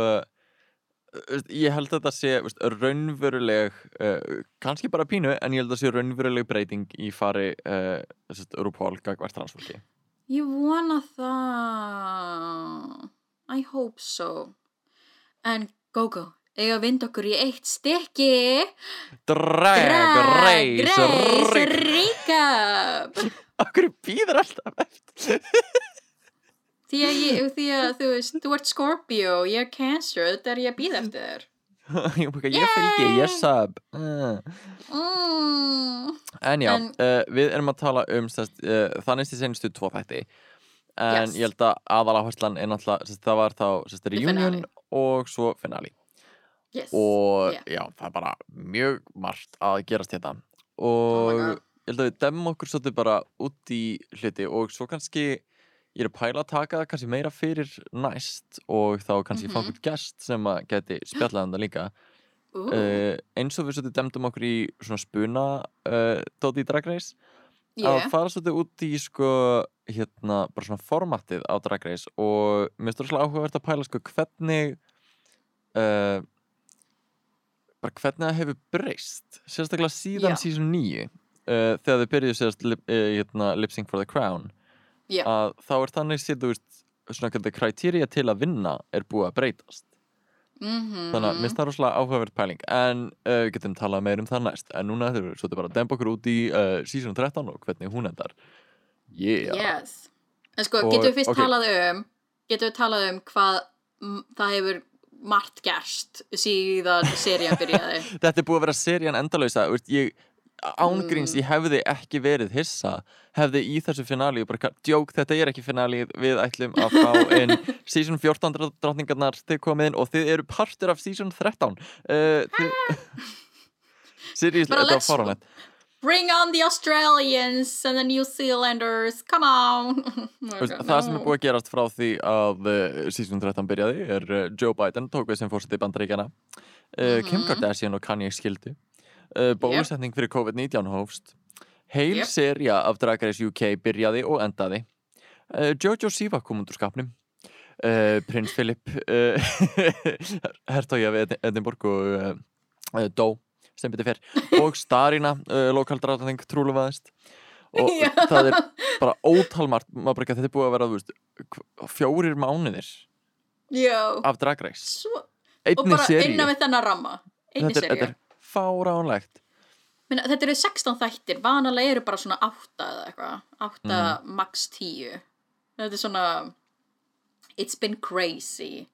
ég held að þetta sé veist, raunveruleg uh, kannski bara pínu en ég held að það sé raunveruleg breyting í fari uh, RuPaul gagvart transfólki Ég vona það. I hope so. En Gogo, eiga að vinda okkur í eitt stykki. Drag Race Race Rick- Recap. Akkur býður alltaf eftir Því að, ég, því að þú veist, þú ert Scorpio, ég er Cancer, þetta er ég að býða eftir þér. Ég bara, ég ég sub uh. Mm. En já, En- uh, við erum að tala um uh, þannig til senustu tvo þætti En Yes. ég held að aðal áherslan er náttúrulega sest, Það var þá sest, reunion og svo finale Yes. Og Yeah. já, það er bara mjög margt að gerast hérna Oh Og God. ég held að við demum okkur svolítið bara út í hluti Og svo kannski ég er að pæla að taka það kannski meira fyrir næst Og þá kannski fá Mhm. okkur gest sem að geti spjallað um það líka Ooh. uh, eins og við svolítið demdum okkur í svona spuna uh, Dóti Drag Race að yeah. fara svolítið út í sko hérna bara svona formatið á Drag Race og mér finnst það svolítið áhugavert að pæla sko hvernig uh, bara hvernig það hefur breyst sérstaklega síðan Já. season 9 uh, þegar þau byrjuðu sérst lip, uh, hérna, Lip Sync for the Crown Já. að þá er þannig sér þú veist svona hvernig kriterja til að vinna er búið að breytast Mm Þannig að mér það rosalega áhugaverð pæling en uh, við getum talað meir um það næst en núna þurfum við svolítið bara að dempa okkur út í uh, season 13 og hvernig hún endar Yeah Yes. En sko, Og- getum við fyrst ok. talað um, getum við talað um hvað það hefur margt gerst síðan serían byrjaði. Þetta er búið að vera serían endalausa veist, ég, ángríns, Mm. ég hefði ekki verið hissa hefði í þessu finali bara, djók, þetta er ekki finali við ætlum að fá inn season 14 drott- drottningarnar þið komið inn og þið eru partur af season 13 uh, Bara þetta var faranlegt Bring on the Australians and the New Zealanders, come on! Þú veist, Það sem er búið að gerast frá því að uh, season 13 byrjaði er uh, Joe Biden tók við sem fórseti bandaríkjana uh, Kim Mhm. Kardashian og Kanye skildu uh, Bólusetning fyrir COVID-19 hófst. Heil Yep. seria af Drag Race UK byrjaði og endaði. Uh, Jojo Siva kom úr skapnum. Uh, Prins Philip Hertogi af Edin- Edinborg og Dó. Sem betur fyrr og Starina, lokaldráðning trúlufaðist og Já. það er bara ótalmart maður bara þetta er búið að vera veist, fjórir mánuðir Já, af Drag Race. Svo, og einni bara seríu. innan við þennan ramma. Einni þetta, þetta er fáránlegt Minna, þetta eru 16 þættir, vanalega eru bara svona 8 eða eitthvað, 8 Mhm. max 10. Þetta er svona, it's been crazy.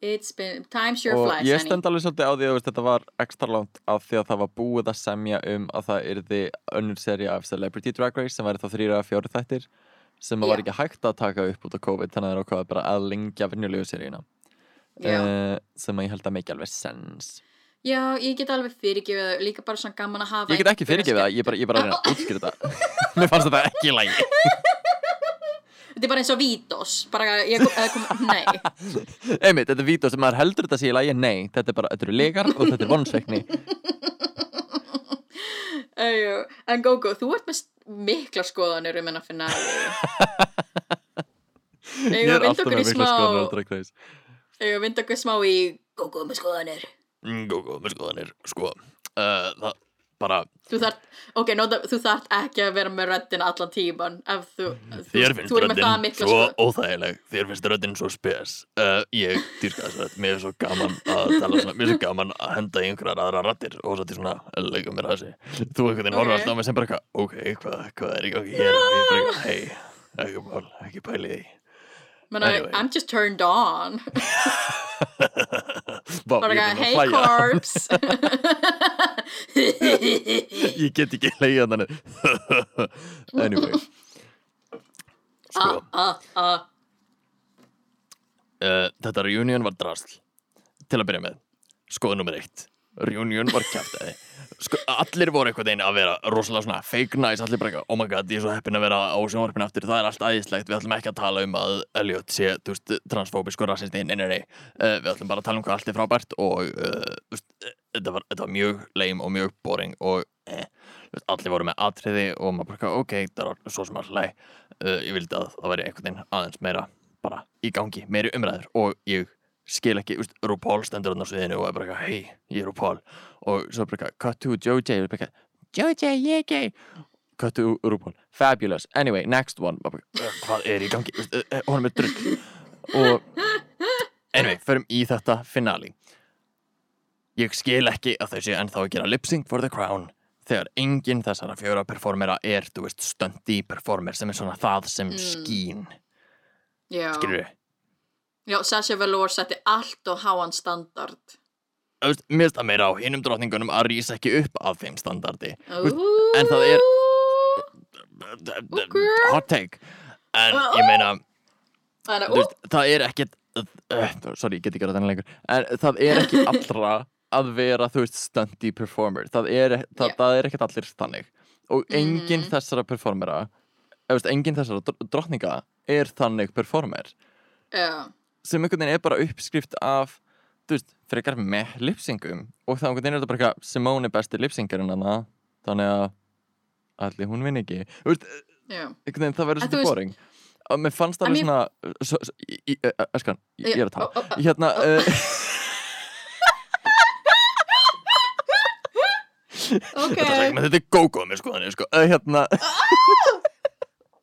It's been, time sure og flies, ég honey. stend alveg svolítið á því að þetta var ekstra langt af því að það var búið að semja um að það yrði önnur seri af Celebrity Drag Race sem væri þá þrýra að fjóri þættir sem Já. var ekki hægt að taka upp út á COVID þannig að það er okkur bara að lengja vinnulegu seríuna Já. uh, sem að ég held að make alveg sens Já, ég get alveg fyrirgefið það, líka bara svona gaman að hafa ég get ekki fyrirgefið það, ég bara, ég bara reyna að útskýra þetta. Mér fannst þetta ekki í lagi. Þetta er bara eins og Vítos, bara ég kom, eða kom nei. einmitt, þetta er vító sem maður heldur þetta sé í lagi nei, þetta er bara, þetta eru legar og þetta er vonsveikni Æjú, en Gógó, þú ert með mikla skoðanir um hennar finna ég er að alltaf með mikla skoðanir að vinda okkur smá í Gógó með skoðanir Mm, Góð, góð, með skoðanir, sko uh, Það bara Þú þart, ok, nota, þú þart ekki að vera með röddin allan tíman ef þú, þú, Þér finnst mikla svo sko. óþægileg. Þér finnst röddinn svo spes. Uh, Ég dýrka þess að mér er svo gaman að tala svona Mér er svo gaman að henda einhverjar aðra raddir og svo til svona, leikum mér að þessi Þú einhvern veginn horfður alltaf á mig sem bara eitthvað Ok, hvað, hvað er gangi hér? Eitthvað, hei, ekki mál, ekki pæli því. Menna, Anyway. I'm just turned on Bara hlæja. corpse. Ég get ekki leiða þannig Anyway. Sko. Ah, ah Uh, þetta reunion var drasl. Til að byrja með. Skoða nummer eitt reunion var kæftæði sko, allir voru eitthvað einn að vera rosalega svona fake nice, allir bara eitthvað, oh my god, ég er svo heppin að vera á sjónvarpinu aftur, það er allt æðislegt. Við ætlum ekki að tala um að Elliot sé veist, transfóbisk og rassisti, nei, nei, nei. Uh, við ætlum bara að tala um hvað allt er frábært og uh, veist, þetta, var, þetta var mjög leim og mjög boring og eh, veist, allir voru með atriði og maður bara, ok, það var svo sem allir leið uh, ég vildi að það væri einhvern veginn aðeins meira bara í gangi, meiri umræður og ég skil ekki, úst, RuPaul stendur hann á sviðinu og er bara eitthvað, hei, ég er RuPaul. Og svo bara eitthvað, cut to Joe J og bara eitthvað, Joe J, ég er gay cut to RuPaul, fabulous. Anyway, next one, bara, "Uh, hvað er í gangi? Uh, uh, honum er drull og anyway, förum í þetta finale. Ég skil ekki að þau séu ennþá að gera lip sync for the crown þegar enginn þessara fjóra performera er, þú veist, stundi performer sem er svona það sem Mm. skín. Já, skilur já Sasha Velour setti allt og háan standard. Mér það meira á hinum drottningunum að rísa ekki upp að þeim standardi. Ooh. en það er- Ok. hot take. En ég meina þú veist, það er ekkert uh, sorry, ég get ekki að þetta lengur. En það er ekki allra að vera, þú veist, stunty performer. Það er, það, Já. það er ekkert allir þannig. Og enginn Mhm. þessara performera enginn þessara dr- drottninga er þannig performer. Já, sem einhvern veginn er bara uppskrift af þú veist, frekar með lipsingum. Og þá einhvern veginn er þetta bara eitthvað Simone er besti lipsingarinn hana þannig að allir hún vinn ekki. Þú veist, já. einhvern veginn það verður svolítið boring. Og mér fannst En alveg svona í- eh, Eskan, ég, er að tala. Hérna uh, Ok, þetta, er, er gógóð með skoðanir sko. uh, hérna.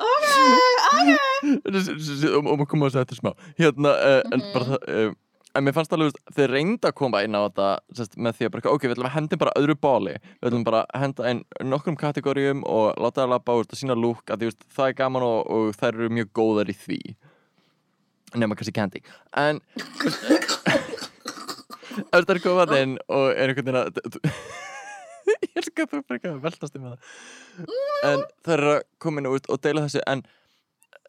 Ok, ok og maður koma að segja þetta smá. Hérna, uh, en Mhm. bara það uh, en mér fannst alveg, þú veist, þeir reynda að koma inn á þetta sest, með því að bara, ok, við ætlum að henda bara öðru bóli, við ætlum bara að henda inn nokkrum kategórium og láta það út og sína lúk, að því, þú veist, það er gaman og, og þær eru mjög góðar í því. Nema kannski Candy. En það er komað inn og er einhvern veginn að ég sko að bara að veltast um það. En það er að koma inn og, og deila þessu en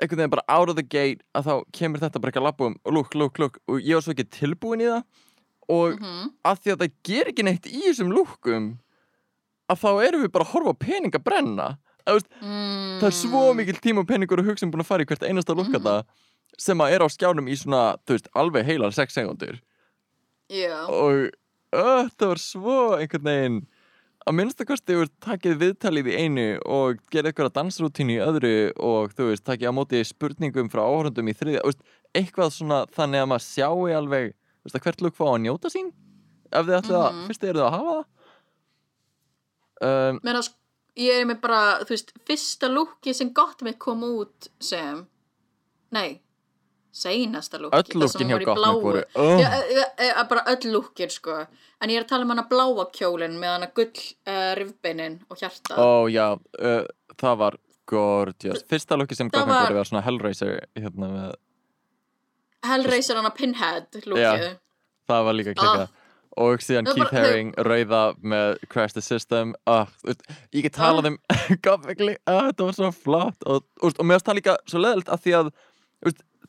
einhvern veginn bara out of the gate að þá kemur þetta bara ekki að labba um lúk, lúk, lúk og ég var svo ekki tilbúin í það. Og Mhm. að því að það ger ekki neitt í þessum lúkum að þá erum við bara að horfa pening að brenna. Að, veist, Mm. það er svo mikil tíma og peningur og hugsun búin að fara í hvert einasta lúk mm sem að er á skjánum í svona, veist, alveg heilar 6 sekundur Já, og uh, það var svo einhvern veginn að minnstakosti þú veist, takið viðtalið í einu og gerði eitthvað dansrútínu í öðru og þú veist, takið á móti spurningum frá áhörundum í þriðja, þú veist, eitthvað svona þannig að maður sjáu alveg þú veist, að hvert lúk fá að njóta sín ef þið ætlið að, Mhm. fyrst eru það að hafa það um, menn að ég er með bara, þú veist, fyrsta lúki sem gott mitt kom út sem, nei, seinasta lúki. öll lúkin hjá gott með voru Oh. oh, Já, e, e, e, bara öll lúkir, sko. En ég er að tala um hana bláa kjólinn með hana gull uh, rifbeinin og hjarta. ó já, uh, það var gorgeous, fyrsta lúki sem Það gott með var- voru var svona Hellraiser hérna með, Hellraiser hana pinhead lúkið. Já. það var líka klikkað og síðan Keith bara- Haring rauða með Crash the System uh, ég get talað um Goffingly, uh, þetta var svo flott og, og, og mér finnst það líka svo leðilt að því að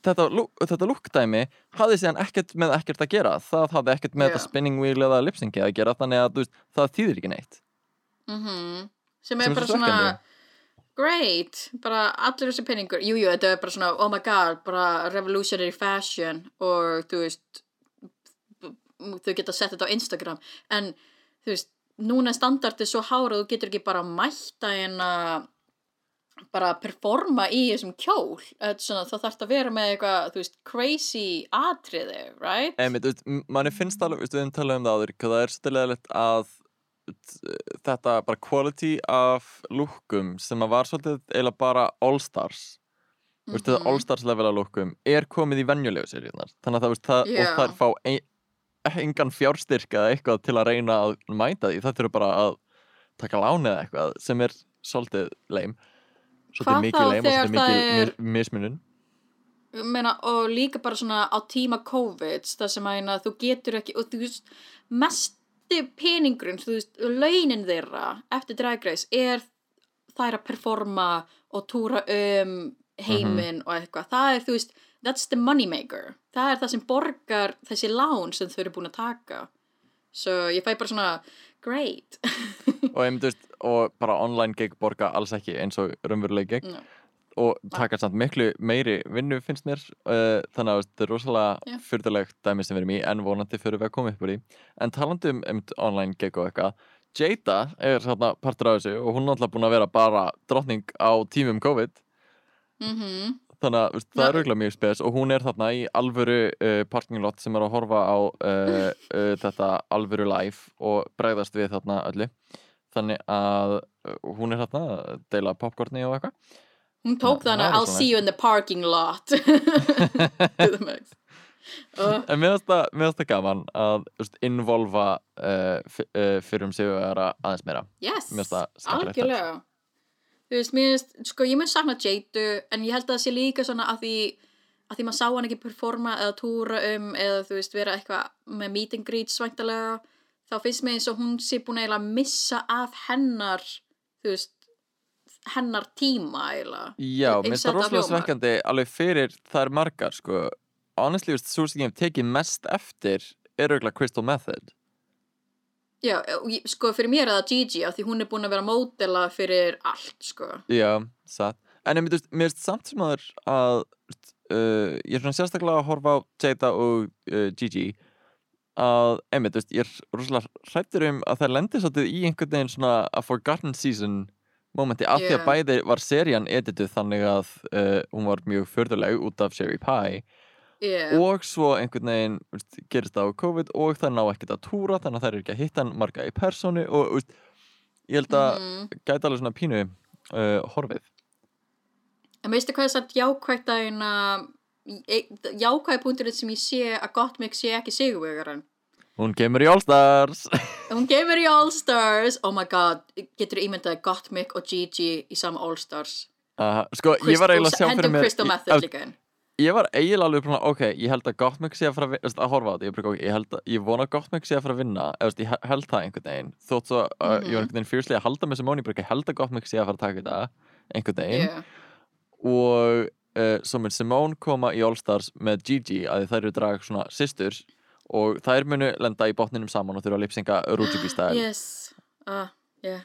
þetta, þetta lúkdæmi hafði síðan ekkert með ekkert að gera. Það hafði ekkert með Já. þetta spinning wheel eða lipsyngi að gera þannig að veist, það þýðir ekki neitt. Mm Sem Sem er er bara svo svona great, bara allir þessi penningur jú, jú, þetta er bara svona, oh my god bara revolutionary fashion og þú veist þau geta sett þetta á Instagram. En þú veist, núna er standardið svo hára þú getur ekki bara mætta en að bara performa í þessum kjól Þetta er svona, það þarf að vera með eitthvað, þú veist, crazy atriði, right? m- manni finnst alveg, við höfum talað um það áður hvað það er svolítið leðilegt að þetta bara quality af lúkum sem að var svolítið eiginlega bara all stars Þú veist, þetta Mhm. All-Stars level að lúkum er komið í venjulegu seríunar þannig að það, veist, það, og Já. þær fá ein, engan fjárstyrk eða eitthvað til að reyna að mæta því það þurfa bara að taka láni eða eitthvað sem er svolítið leim svolítið mikið leim og svolítið mikið mismunun. Ég meina, og líka bara svona á tíma COVID það sem að hérna, þú getur ekki og þú veist, mesti peningurinn, þú veist, launin þeirra eftir Drag Race er er að performa og túra um heiminn og eitthvað, það er, þú veist that's the money maker, það er það sem borgar þessi lán sem þau eru búin að taka. Svo ég fæ bara svona great. Og, þú veist, og bara online gig borga alls ekki eins og raunveruleg gig. Já. og taka samt miklu meiri vinnu finnst mér uh, þannig að þetta er rosalega Já. fyrðulegt dæmi sem við erum í en vonandi fyrir við að koma upp úr í en talandi um, um online gig og eitthvað Jada er svona partur af þessu og hún er alltaf búin að vera bara drottning á tímum COVID. Mhm. Þannig að veist, það er auðvitað mjög spes og hún er þarna í alvöru uh, parking lot sem er að horfa á uh, þetta alvöru live og bregðast við þarna öllu þannig að uh, hún er þarna að deila popcorni og eitthvað. Hún tók þannig er I'll see you in the parking lot. To the max. Og, En mér finnst það, gaman að veist, involva uh, uh, fyrir um sig að vera aðeins meira yes, algjörlega. Þú veist, mér finnst, sko ég mun sakna Jadu en ég held að það sé líka svona að því að því maður sá hann ekki performa eða túra um eða þú veist vera eitthvað með meet and greet svæntalega þá finnst mér eins og hún sé búin að missa af hennar þú veist hennar tíma eiginlega. Já, mér finnst það rosalega hljómar. svekkjandi alveg fyrir er margar sko. Honestly, svo sem ég hef tekið mest eftir er auðvitað Crystal Method. Já, sko fyrir mér er það Gigi af því hún er búin að vera módela fyrir allt sko. Já, satt. En ég finnst samt sem aður að uh, ég er svona sérstaklega að horfa á Jada og uh, Gigi að, einmitt, veist, ég er rosalega hrættur um að það lendir svolítið í einhvern veginn svona a forgotten season momenti af því að Yeah. bæði var serían edituð þannig að uh, hún var mjög förðuleg út af Sherry Pie yeah. og svo einhvern veginn veist, gerist það á COVID og það ná ekkert að túra þannig að það er ekki að hitta hann marga í persónu og veist, ég held að Mhm. gæti alveg svona pínu uh, horfið En veistu hvað er satt jákvægt að eina jákvæði punkturinn sem ég sé að gott mix sé ekki sigurvegaran Hún kemur í All Stars Hún gefur í All Stars Oh my god, getur þú ímyndaði Gottmik og Gigi í sama All Stars uh, Sko, ég var eiginlega að sjá fyrir mér ég, ég var eiginlega alveg svona, ok, ég held að Gottmik sé að fara að, að horfa á þetta, ég, bara, ok, ég, held að, ég vona að Gottmik sé að fara að vinna, eða, ég he- held það einhvern veginn, þótt svo, uh, ég var Mhm. einhvern veginn fyrstlega að halda með ok, ég held að Gottmik sé að fara að taka þetta einhvern veginn. Yeah. og uh, svo mun Simone koma í All Stars með Gigi að þær eru drag svona sisters og þær munu lenda í botninum saman og þurfa að lipsinga Rujubi stæl Yes. Uh, yeah.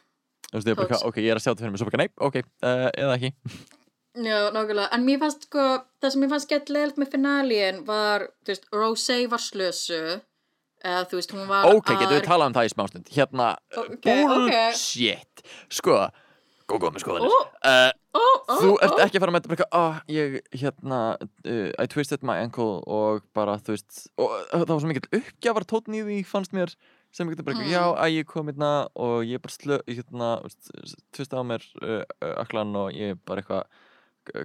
Þú veist, ég er bara, ok, ég er að sjá þetta fyrir mig, svo bara, nei, ok, uh, eða ekki. Já, nákvæmlega, en mér fannst sko það sem mér fannst gett leilt með finalíin var, þú veist, Rosé var slösu eða þú veist, hún var Ok, getum við talað um það í smástund? Hérna, Ok, bullshit. Sko, góð góð með skoðanir Ó, uh, ó, ó, Þú ert ekki að fara með þetta bara eitthvað, ah, ég, hérna, uh, I twisted my ankle og bara, þú veist, og uh, það var svo mikill uppgjafar tónn í því, fannst mér, sem ekki bara Mm. já, að ég kom hérna og ég bara slö, hérna, twista á mér uh, uh, aklan og ég bara eitthvað,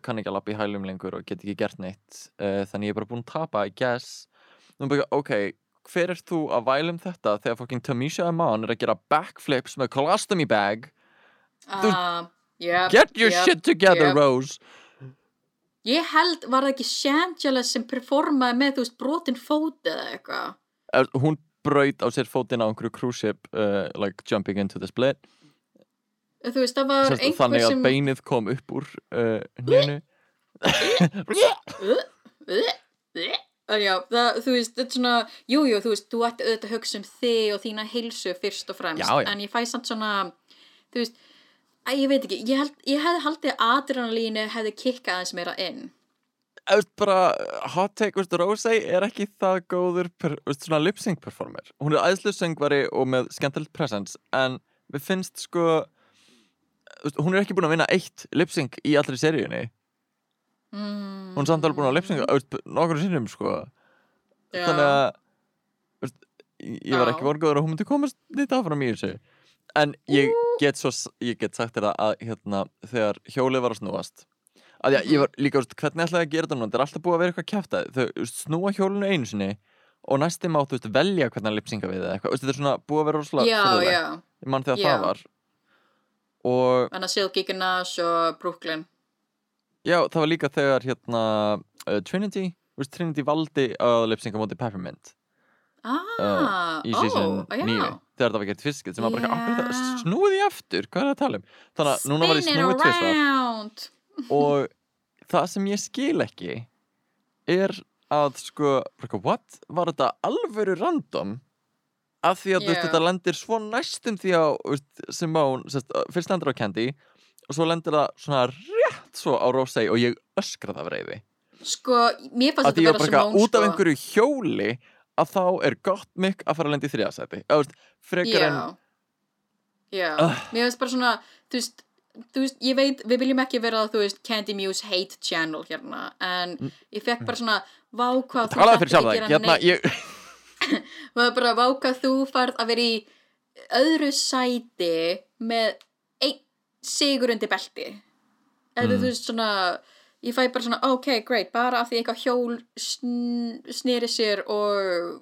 kann ekki að lappa í hælum lengur og get ekki gert neitt, þannig ég er bara búinn að tapa, I guess. Nú bara, ok, hver er þú að væla um þetta þegar fucking Tamisha Iman er að gera backflips með colostomy bag? Ah, yep, Get your yep, shit together, yep. Rose! Ég held, var það ekki Shangela sem performaði með, þú veist, brotin fót eða eitthvað hún braut á sér fótinn á einhverju cruise ship uh, like jumping into the split Þú veist, það var Sest, einhver þannig að sem beinið kom upp úr uh, En já, það, þú veist, þetta er svona, jújú, jú, þú veist, þú ætti auðvitað að hugsa um þig og þína heilsu fyrst og fremst, Já, já. en ég fæ samt svona, þú veist, að ég veit ekki, ég, held, ég hefði haldið að adrenalínu hefði kikkað aðeins meira inn. Eða bara hot take, veist, Rosé er ekki það góður per, veist, svona lip sync performer hún er æðslu söngvari og með skemmtilegt presence en við finnst sko veist, hún er ekki búin að vinna eitt lip sync í allri seríunni Mm. hún er samt alveg búin að lip sync nokkur sinnum sko Já. þannig að ég var ekki vorgóður að hún myndi komast nýtt áfram í þessu en ég get svo ég get sagt þér að hérna, þegar hjólið var að snúast að ég, ég var líka, veist, hvernig ætlaði að gera þetta þetta er alltaf búið að vera eitthvað kjæftað þau veist, snúa hjólinu einu sinni og næsti mátt þú veist, velja hvernig að lipsinga við eða eitthvað, þetta er svona búið að vera rosalega ég mann þegar Já. það var. Og en að Silky Ganache og Brooklyn. já, það var líka þegar hérna uh, Trinity, veist, Trinity valdi að lipsinga móti Peppermint. Ah, í ó, season já. 9 þegar það var gert fiskit sem var bara yeah. snúið í aftur, hvað er það að tala um? Þannig að núna var ég snúið tvisvar. og það sem ég skil ekki er að sko, what, var þetta alvöru random af því að þú veist, þetta lendir svo næstum því á Simone, sest, fyrst lendir á Candy og svo lendir það svona rétt svo á Rosé og ég öskra það reyði Sko, mér fannst að þetta var vera Simone, eitthvað út af sko. einhverju hjóli að þá er gott mikk að fara að lenda í þriðasæti frekar en já, Ugh. mér finnst bara svona, þú veist, þú veist, ég veit, við viljum ekki vera, þú veist, Candy Muse hate channel hérna, en ég fekk bara svona, vá hvað þú sjálf ekki það gera hérna, neitt. ég, Það er bara, vá hvað þú færð að vera í öðru sæti með einn sigur undir belti. Eða Mm. þú veist svona, ég fæ bara svona, ok, great, bara af því eitthvað hjól sn snýri sér og,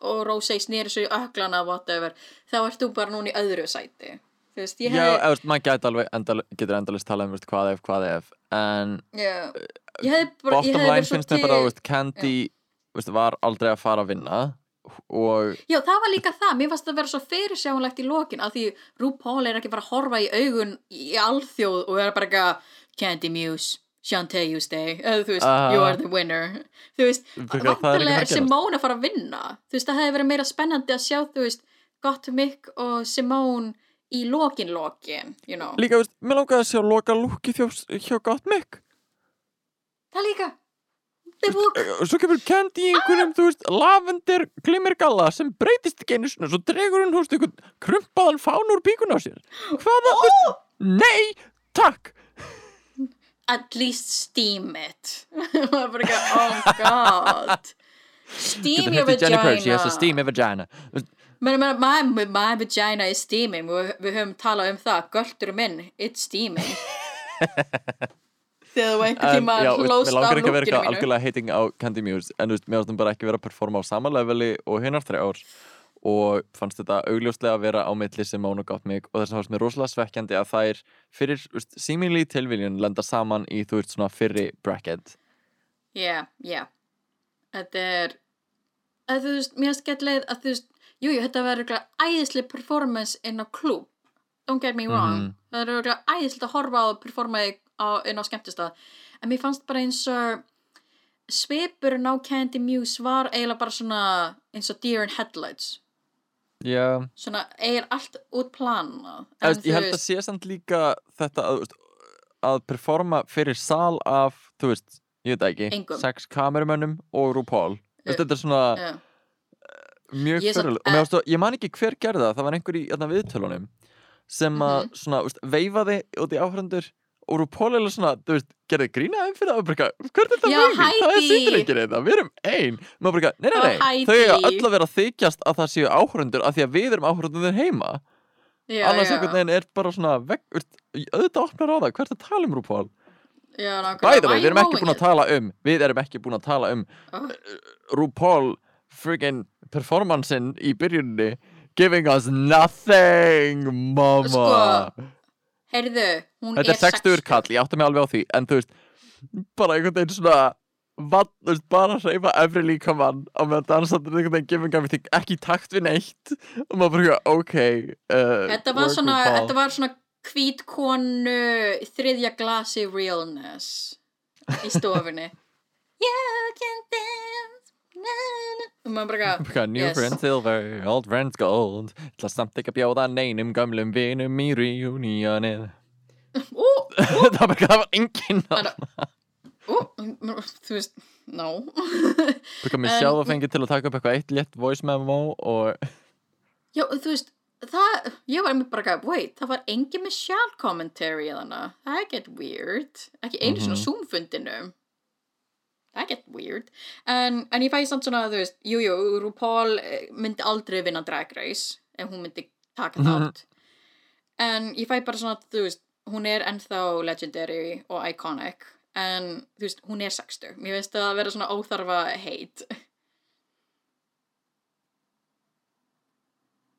og Rósei snýri sér í öglana, whatever, þá ert þú bara núna í öðru sæti. Þú veist, ég Já, hefði, eða, maður gæti alveg endal, getur endalist talað um veist, hvað ef, hvað ef en já, ég hefði bara, ég bottom line verið svo finnst mér bara, veist, Candy veist, var aldrei að fara að vinna og Já, það var líka það, mér fannst það að vera svo fyrirsjáanlegt í lokin að því RuPaul er ekki bara að horfa í augun í alþjóð og vera bara eitthvað Candy Muse, Shantae you stay eða þú veist, Ah. you are the winner þú veist, það er. Simone að fara að vinna þú veist, það hefði verið meira spennandi að sjá þú veist, Gott Mick og Simone í lokin lokin, you know líka, veist, mér langaði að sjá loka lúki hjá, gott mikk Það líka, og svo kemur Candy í einhverjum, þú veist, lavender glimmergalla sem breytist ekki einu svona, svo dregur hún, þú veist, einhvern krumpaðan fán úr bíkun á sér. Hvaða, þú veist, nei, takk. At least steam it. Það var bara ekki, oh god. Steam your vagina a steamy vagina. Þú veist, Men, men, my, my vagina is steaming. Við, við höfum talað um það, göldur minn it's steaming. Þegar þú einhvern En, tíma já, veist, hlóst mér á langar ekki að vera lúkinu mínu. algjörlega hating á Candy Muse en mér varst bara ekki vera að performa á sama leveli og hinnar þrjár og fannst þetta augljóslega að vera á milli Simone og Gottmik og þess að fannst mér rosalega svekkjandi að þær fyrir símili tilviljun lenda saman í þú veist svona fyrri bracket. Já, já þetta er að þú veist, mér leið að þú veist jú, jú, þetta verður eitthvað æðislega performance inn á klúb don't get me wrong. Mhm. það er eitthvað æðislega að horfa á að performa inn á skemmtistað. En mér fannst bara eins og svipurinn á Candy Muse var eiginlega bara svona eins og deer in headlights Já, svona er allt út En, veist, ég held að sé samt líka þetta að, þú veist, að performa fyrir sal af, þú veist, ég veit ekki Engum. sex kamerumönnum og RuPaul uh, Uh, þetta er svona já, mjög Ég fyrirlega og mér varst að, ég man ekki hver gerði það var einhver í þarna viðtölunum sem að Mhm. svona, veist, veifaði út í áhrandur og RuPaul er svona, þú veist, gerði grínaði fyrir það og bara, er þetta Já, mögulegt? það er sýttir ekki þetta, við erum ein maður bara, nei, nei, Og nei, þau eiga Heidi. öll að vera þykjast að það séu áhrandur af því að við erum áhrandur heima já, annars einhvern veginn er bara svona veg, auðvitað opnar á það, hvert að tala um RuPaul já, nákvæmlega. við, Why við erum ekki búin að tala um við erum ekki búin að tala um Oh. RuPaul friggin performancein í byrjunni giving us nothing mama Sko? Heyrðu, hún þetta er 60 kall, ég átta mig alveg á því en þú veist, bara einhvern veginn svona vat, þú veist, bara að hreyfa efri líkamann á meðan dansandur einhvern veginn giving everything ekki í takt við neitt. Og maður bara, eitthvað, ok uh, þetta var svona, þetta var svona hvít konu þriðja glasi realness í stofunni. You can dance. Og maður bara eitthvað, new Yes. friends silver, old friends gold. Ætla samt ekki að bjóða neinum gömlum vinum í reunionið það var bara, það var enginn þú veist no. Because mér sjálf að fengi til að taka upp eitthvað eitt létt voice memo og Já, þú veist, það, ég var einmitt bara gæð, wait, það var engin með sjálf commentary þannig, það get weird, ekki einu svona Mhm. Zoom-fundinum, get weird, en, en ég fæði samt svona, þú veist, jú, jú, RuPaul eh, myndi aldrei vinna Drag Race ef hún myndi taka Mhm. þátt, en ég fæ bara svona, þú veist, hún er ennþá legendary og iconic, en, þú veist, hún er 60, mér finnst það að vera svona óþarfa hate.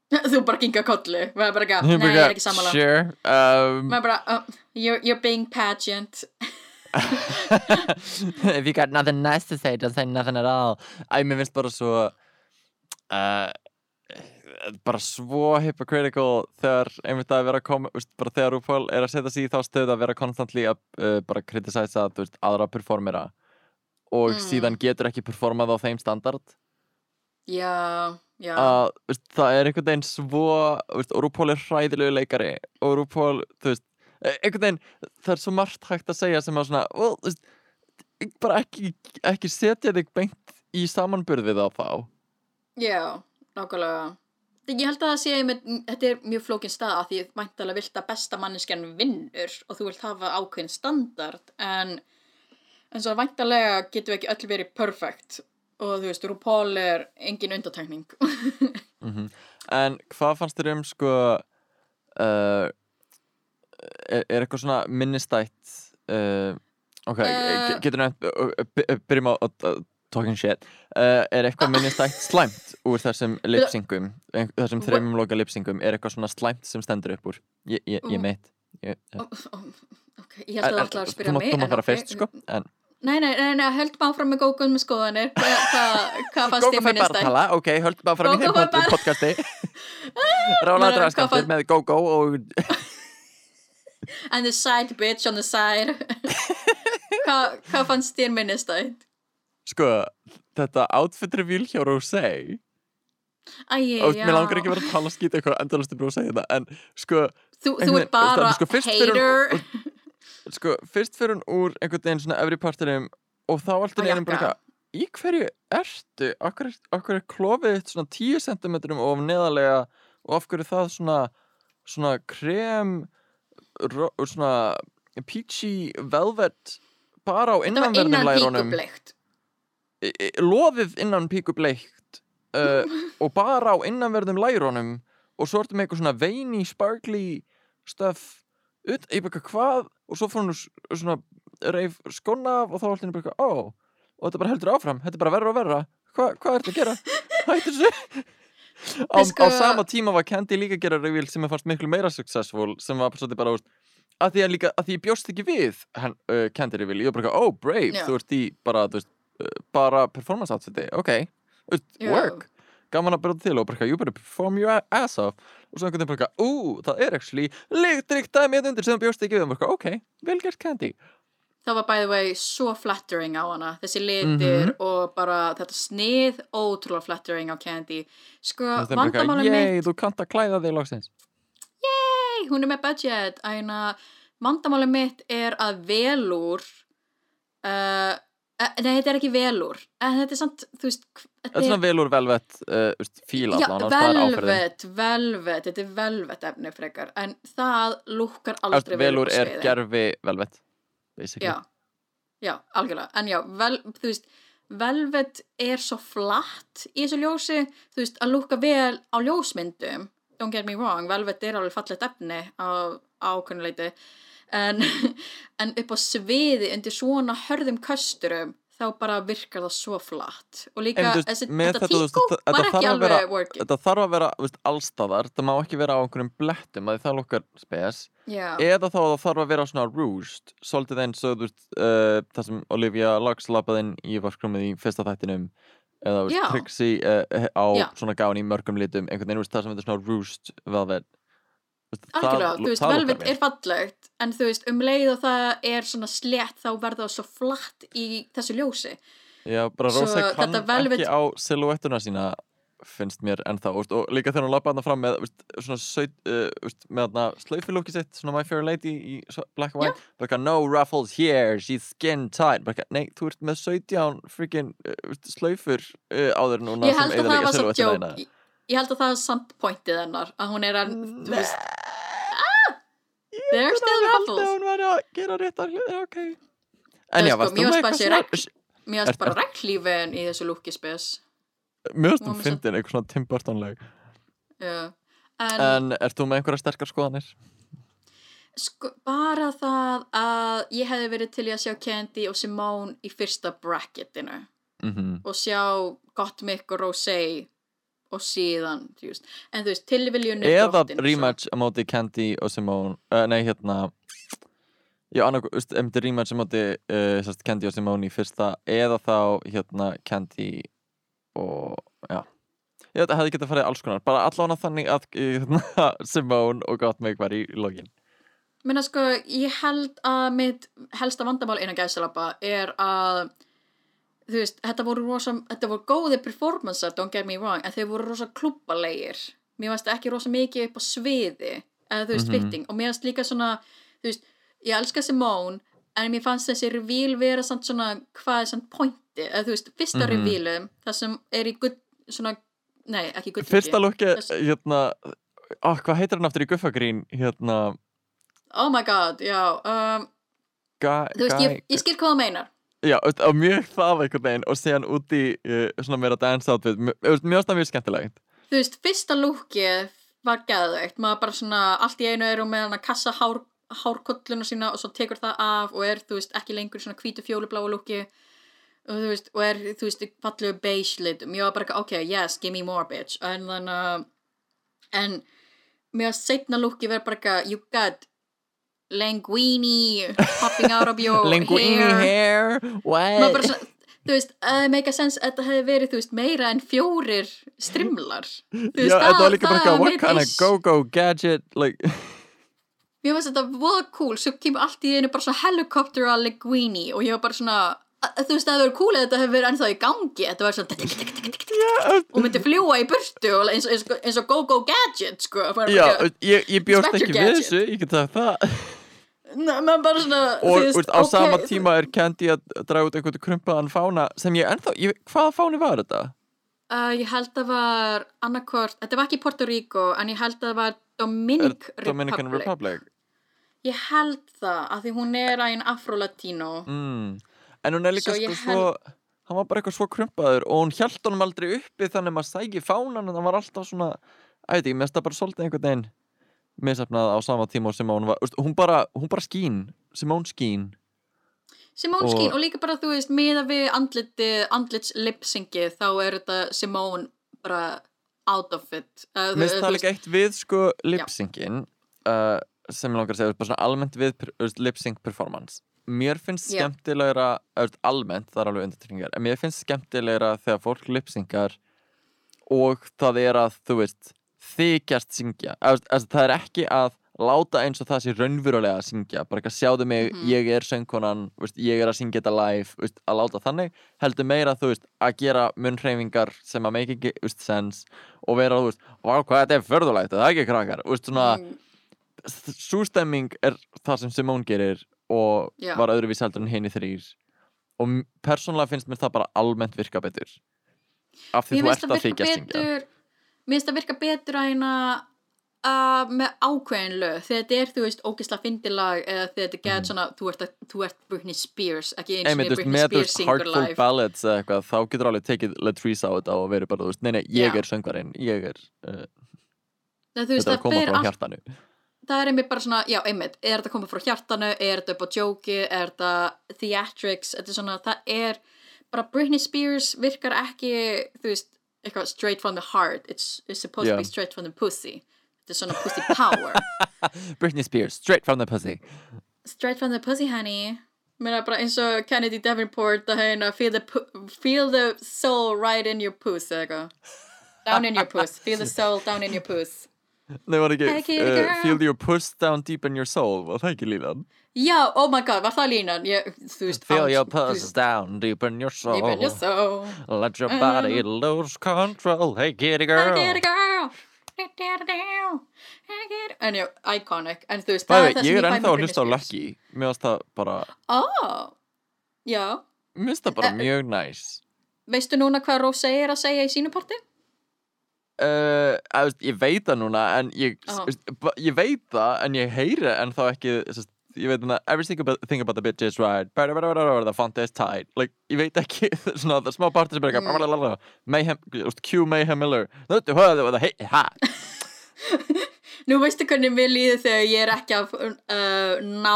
Þú bara kinga kollu, er bara ekki, nei, ég er ekki sammála. Sure um, Maður bara, uh, you're, you're being pageant. If you got nothing nice to say, don't say nothing at all Æ, mér finnst bara svo uh, bara svo hypocritical þegar einmitt að vera koma veist, bara þegar RuPaul er að setja sig í þá stöð að vera constantly að uh, bara kritisæsa aðra performera og Mm. síðan getur ekki performað á þeim standard Já, já. að veist, það er einhvern veginn svo veist, og RuPaul er hræðilegu leikari og RuPaul, þú veist einhvern veginn, það er svo margt hægt að segja sem að svona, well, veist bara ekki, ekki setja þig beint í samanburð við á þá Já, nákvæmlega. Ég held að það sé, einmitt, þetta er mjög flókin stað að því væntalega vilt að besta manneskjan vinnur og þú vilt hafa ákveðin standard en en svo væntalega getum við ekki öll verið perfect og þú veist, RuPaul er engin undatækning. mm en hvað fannst þér um sko uh, er, er eitthvað svona minnistætt uh, Ok, Eh, uh, getur nefnt, by- byrjum á talking shit. Uh, Er eitthvað minnistætt slæmt úr þessum lipsingum þessum What? þreimum loka lipsingum er eitthvað svona slæmt sem stendur upp úr? Ég, ég, ég meit ég, Ok, ég held að það ætla að spyrja mig þú má fara fyrst sko en Nei, nei, nei, nei höldum áfram með góðgun með skoðanir. Hvað hva, hva fannst Gógo þér fær bara að minnistætt? tala, ok, höldum bara fram í fær podcasti. Draskamtur fann- með Gógó og And the side bitch on the side. Hvað hva fannst þér minnistætt? sko, þetta outfit reveal hjá Rosé. Æ, og já mér langar ekki vera að tala skýta eitthvað endalastu að segja þetta en sko, Þú, þú ert bara sko, fyrst fyrir hún- hater. sko, fyrst fyrir hún úr einhvern veginn svona efri partinum og þá alltaf Og einum bara eitthvað í hverju ertu? Akkur, akkur er klofið þitt svona 10 cm of neðarlega og af hverju er það svona svona krem svona peachy velvet bara á innanverðum innan lærunum. I- i- loðið innan píkubleikt uh, og bara á innanverðum lærunum og svo ertu með eitthvað svona veiny, sparkly stuff. Ut, ég bara hvað og svo fór hún svona reif skona af og þá allir bara eitthvað, ó og þetta bara heldur áfram, þetta er bara verra og verra. Hva, hvað ertu að gera? Hættu þessu á, Sko- á sama tíma var Candy líka að gera reveal sem er fannst miklu meira successful sem var svolítið bara, að því að líka að því ég bjóst ekki við hann, uh, Candy reveal, ég var bara, oh brave Já. þú ert í bara, veist, uh, bara performance outfiti, ok, Já. work. Gaman að byrja til og bara, you better perform your ass off. Og svo einhvern veginn bara, ú, það er actually líkt dæmi hérna undir sem bjóst ekki við. Og bara, ok, vel gert Candy Það var by the way svo flattering á hana. Þessi litir Mhm. og bara þetta snið ótrúlega flattering á Candy. Sko, eitthvað, mitt yey, þú kannt að klæða þig loksins. Hey, hún er með budget. Æna, vandamáli mitt er að velúr uh, Nei, þetta er ekki velúr En þetta er samt, þú veist Þetta er svona velur velvet uh, fíl allan, velvet, velvet, þetta er velvet efni frekar. En það lúkkar aldrei velur á er gerfi velvet basically. Já, já, algjörlega. En já, vel, þú veist Velvet er svo flatt í þessu ljósi. Þú veist, að lúkka vel á ljósmyndum Don't get me wrong, Velvet er alveg fallegt efni á ákveðnuleiti en, en upp á sviði undir svona hörðum kösturum þá bara virkar það svo flatt. Og líka En þessi, þetta þetta var ekki alveg vera- working. Þetta þarf að vera veist, allstaðar, það má ekki vera á einhverjum blettum að það lukkar spes. Já, eða þá þarf að vera svona rouged svolítið eins og uh, það sem Olivia Lux lappaði inn í varskrumið í fyrsta þættinum. Eða veist, Trixie uh, á Já. svona gáni í mörgum litum. Einhvern veginn, það sem þetta er svona veist, það- algjörlega, þú veist, það lukkar velvet vel. er fallegt en þú veist, um leið og það er svona slétt þá verður það svo flatt í þessu ljósi. Já, bara Rósa kann velvet- ekki á silhouettuna sína finnst mér ennþá úst, og líka þegar hún lappa hann fram með úst, svona saut, uh, með hann slaufilúki sitt svona My Fair Lady í black and white bara no ruffles here, she's skin tight. Bara nei, þú ert með 17 freaking uh, úst, slaufur uh, áður núna ég held að það var svo joke ég, held að það var samt pointið hennar að hún er að, þú veist, There's still Ég held að ruffles. hún væri að gera rétt að hluta, ok. En já, sko, varst þú mér með eitthvað mér Er- finnst bara reglífin í þessu lúki spes. Mjög Hún stum var svo- fyndin, eitthvað svona Tim Burton-leg Já. en, En ert þú með einhverja sterkar skoðanir? sko, bara það að ég hefði verið til að sjá Candy og Simone í fyrsta bracketinu. Mhm. Og sjá Gottmik og Rosé og síðan, þú veist. En þú veist, tilviljun er eða rematch á móti Candy og Simone uh, nei hérna já, annað, veist, ef þetta er rematch á móti uh, Candy og Simone í fyrsta eða þá hérna Candy og já. Ég veit að hefði getað farið alls konar bara allavega þannig að hérna, Simone og Gottmik var í login Menna sko, ég held að mitt helsta vandamál innan gæsalappa er að þú veist, þetta voru rosa, þetta voru góði performancear, don't get me wrong, en þeir voru rosa klubbalegir. Mér varst ekki rosa mikið upp á sviði, eða þú veist, Mhm. fitting, og mér varst líka svona, þú veist, ég elska Simone, en mér fannst þessi reveal vera samt svona, hvað er samt pointi, eða þú veist, fyrsta Mhm. revealum, það sem er í gull, svona, nei, ekki gull fyrsta lukki, hérna á, hvað heitir hann aftur í Guffagrín hérna Oh my god, já, um, Guy, þú veist, ég, ég skil hvað það meinar. Já, á mjög það einhvern veginn og síðan út í uh, svona meira dance outfit mjög, veist, mjög mjög skemmtilegt. Þú veist, fyrsta lúkið var geðveikt, maður bara svona allt í einu eru með hana kassa hár, hárkolluna sína og svo tekur það af og er, þú veist, ekki lengur svona hvítu fjólubláu lúki. Og þú veist, og er, þú veist, fallegu beige litum, ég var bara, ok, yes, give me more bitch, en þannig að en að setna lúki verður bara you got linguini popping out of your Linguini hair hair, what? bara þú veist, að uh, make a sense að þetta hefði verið, þú veist, meira en fjórir strimlar Þú Já, það- þetta var líka bara það eitthvað, what kind of go-go gadget, like, mér finnst þetta voða cool, svo kemur allt í einu bara svona helicopter að linguini og ég var bara svona, þú veist, það hefði verið cool að þetta hefði verið ennþá í gangi, þetta var svona og myndi fljúa í burtu eins, eins, eins og go-go gadget, sko já, ég, ég Inspector ekki við Gadget. þessu, ég get það það. Nei, maður bara svona Og veist, á ok, sama tíma er Candy að draga út einhvern krumpaðan fána sem ég ennþá, ég, hvaða fáni var þetta? uh, ég held að var annarkort, þetta var ekki Puerto Rico en ég held að það var Er Dominic Dominican Republic. Republic? ég held það, af því hún er ein afro-latino Mm. En hún er líka Svo sko svo, hann var bara eitthvað svo krumpaður og hún hjælt honum aldrei uppi þannig að maður sæki fánan en það var alltaf svona, að veit ég, mér finnst það bara svolítið einhvern veginn misafnað á sama tíma og Simone var, hún bara, hún bara skín, Simone skín. Simone Og- Skín og líka bara þú veist miða við andliti, andlits lipsyngi þá er þetta Simone bara out of it uh, Mér finnst það líka eitt við sko lipsyngin uh, sem ég langar að segja, bara svona almennt við lipsync performance. Mér finnst Já. skemmtilegra, almennt, það er alveg undirtekningar, en mér finnst skemmtilegra þegar fólk lipsynkar og það er að, þú veist, þykjast syngja. Eða, það er ekki að láta eins og það sé raunverulega að syngja, bara ekki að sjáðu mig, Mhm. ég er söngkonan, veist, ég er að syngja þetta live, veist, að láta þannig, heldur meira, veist, að gera munnhreyfingar sem að make ekki, sense og vera, vá, hvað þetta er förðulegt, það er ekki krakkar, Mm, svo stemming er það sem Simone gerir og Já. var öðruvís heldur en henni þrýr og persónulega finnst mér það bara almennt virka betur. Af því þú ert að þykja syngja. betur Mér finnst það virka betur að hérna uh, með ákveðin lög þegar þetta er, þú veist, ógisla fyndilag eða þegar þetta get svona, þú ert, að, þú ert Britney Spears, ekki eins og Mhm. Einmitt, þú veist, Britney með þú Spears veist, Heartful live Ballads eða eitthvað, þá getur alveg tekið Latrice á þetta og verið bara, þú veist, nei, nei, ég Já. er söngvarinn, ég er, uh, þú veist, þetta er að það koma frá hjartanu. það er einmitt bara svona, já, einmitt, er þetta komið frá hjartanu, er þetta upp á jóki, er þetta theatrics, þetta er svona, það er, bara Britney Spears virkar ekki, þú veist, eitthvað straight from the heart, it's, it's supposed Já. to be straight from the pussy, þetta er svona pussy power, Britney Spears, straight from the pussy. straight from the pussy honey, er bara eins og Kennedy Davenport að hérna, feel the, feel the soul right in your puss, eitthvað, down in your puss, feel the soul down in your puss. Nei, var ekki, uh, feel your puss down deep in your soul, var það ekki línan? Já, oh my god, var það línan? Ég, þú veist, Feel your veist, down deep in your soul. Deep in your soul. Let your body lose control. Hey, kitty girl. Get a girl. En já, iconic. En þú veist, það er það ég sem er ég fæ ennþá með að hlusta á. Lucky. Mér finnst það bara, já. mér finnst það bara Eh, mjög næs. Veistu núna hvað Rósa er að segja í sínu parti? Uh, ég veit það núna, en ég, veist, ba- ég veit það, en ég heyri en þá ekki, ég veit það, every single thing about the bitch is right, the font is tight, like, ég veit ekki, svona, það smá partur sem er Mm. eitthvað, blablabla, Mayhem, Q Mayhem Miller, þú veit, hvað, það, hei, ha, Nú veistu hvernig mér líður þegar ég er ekki að uh, ná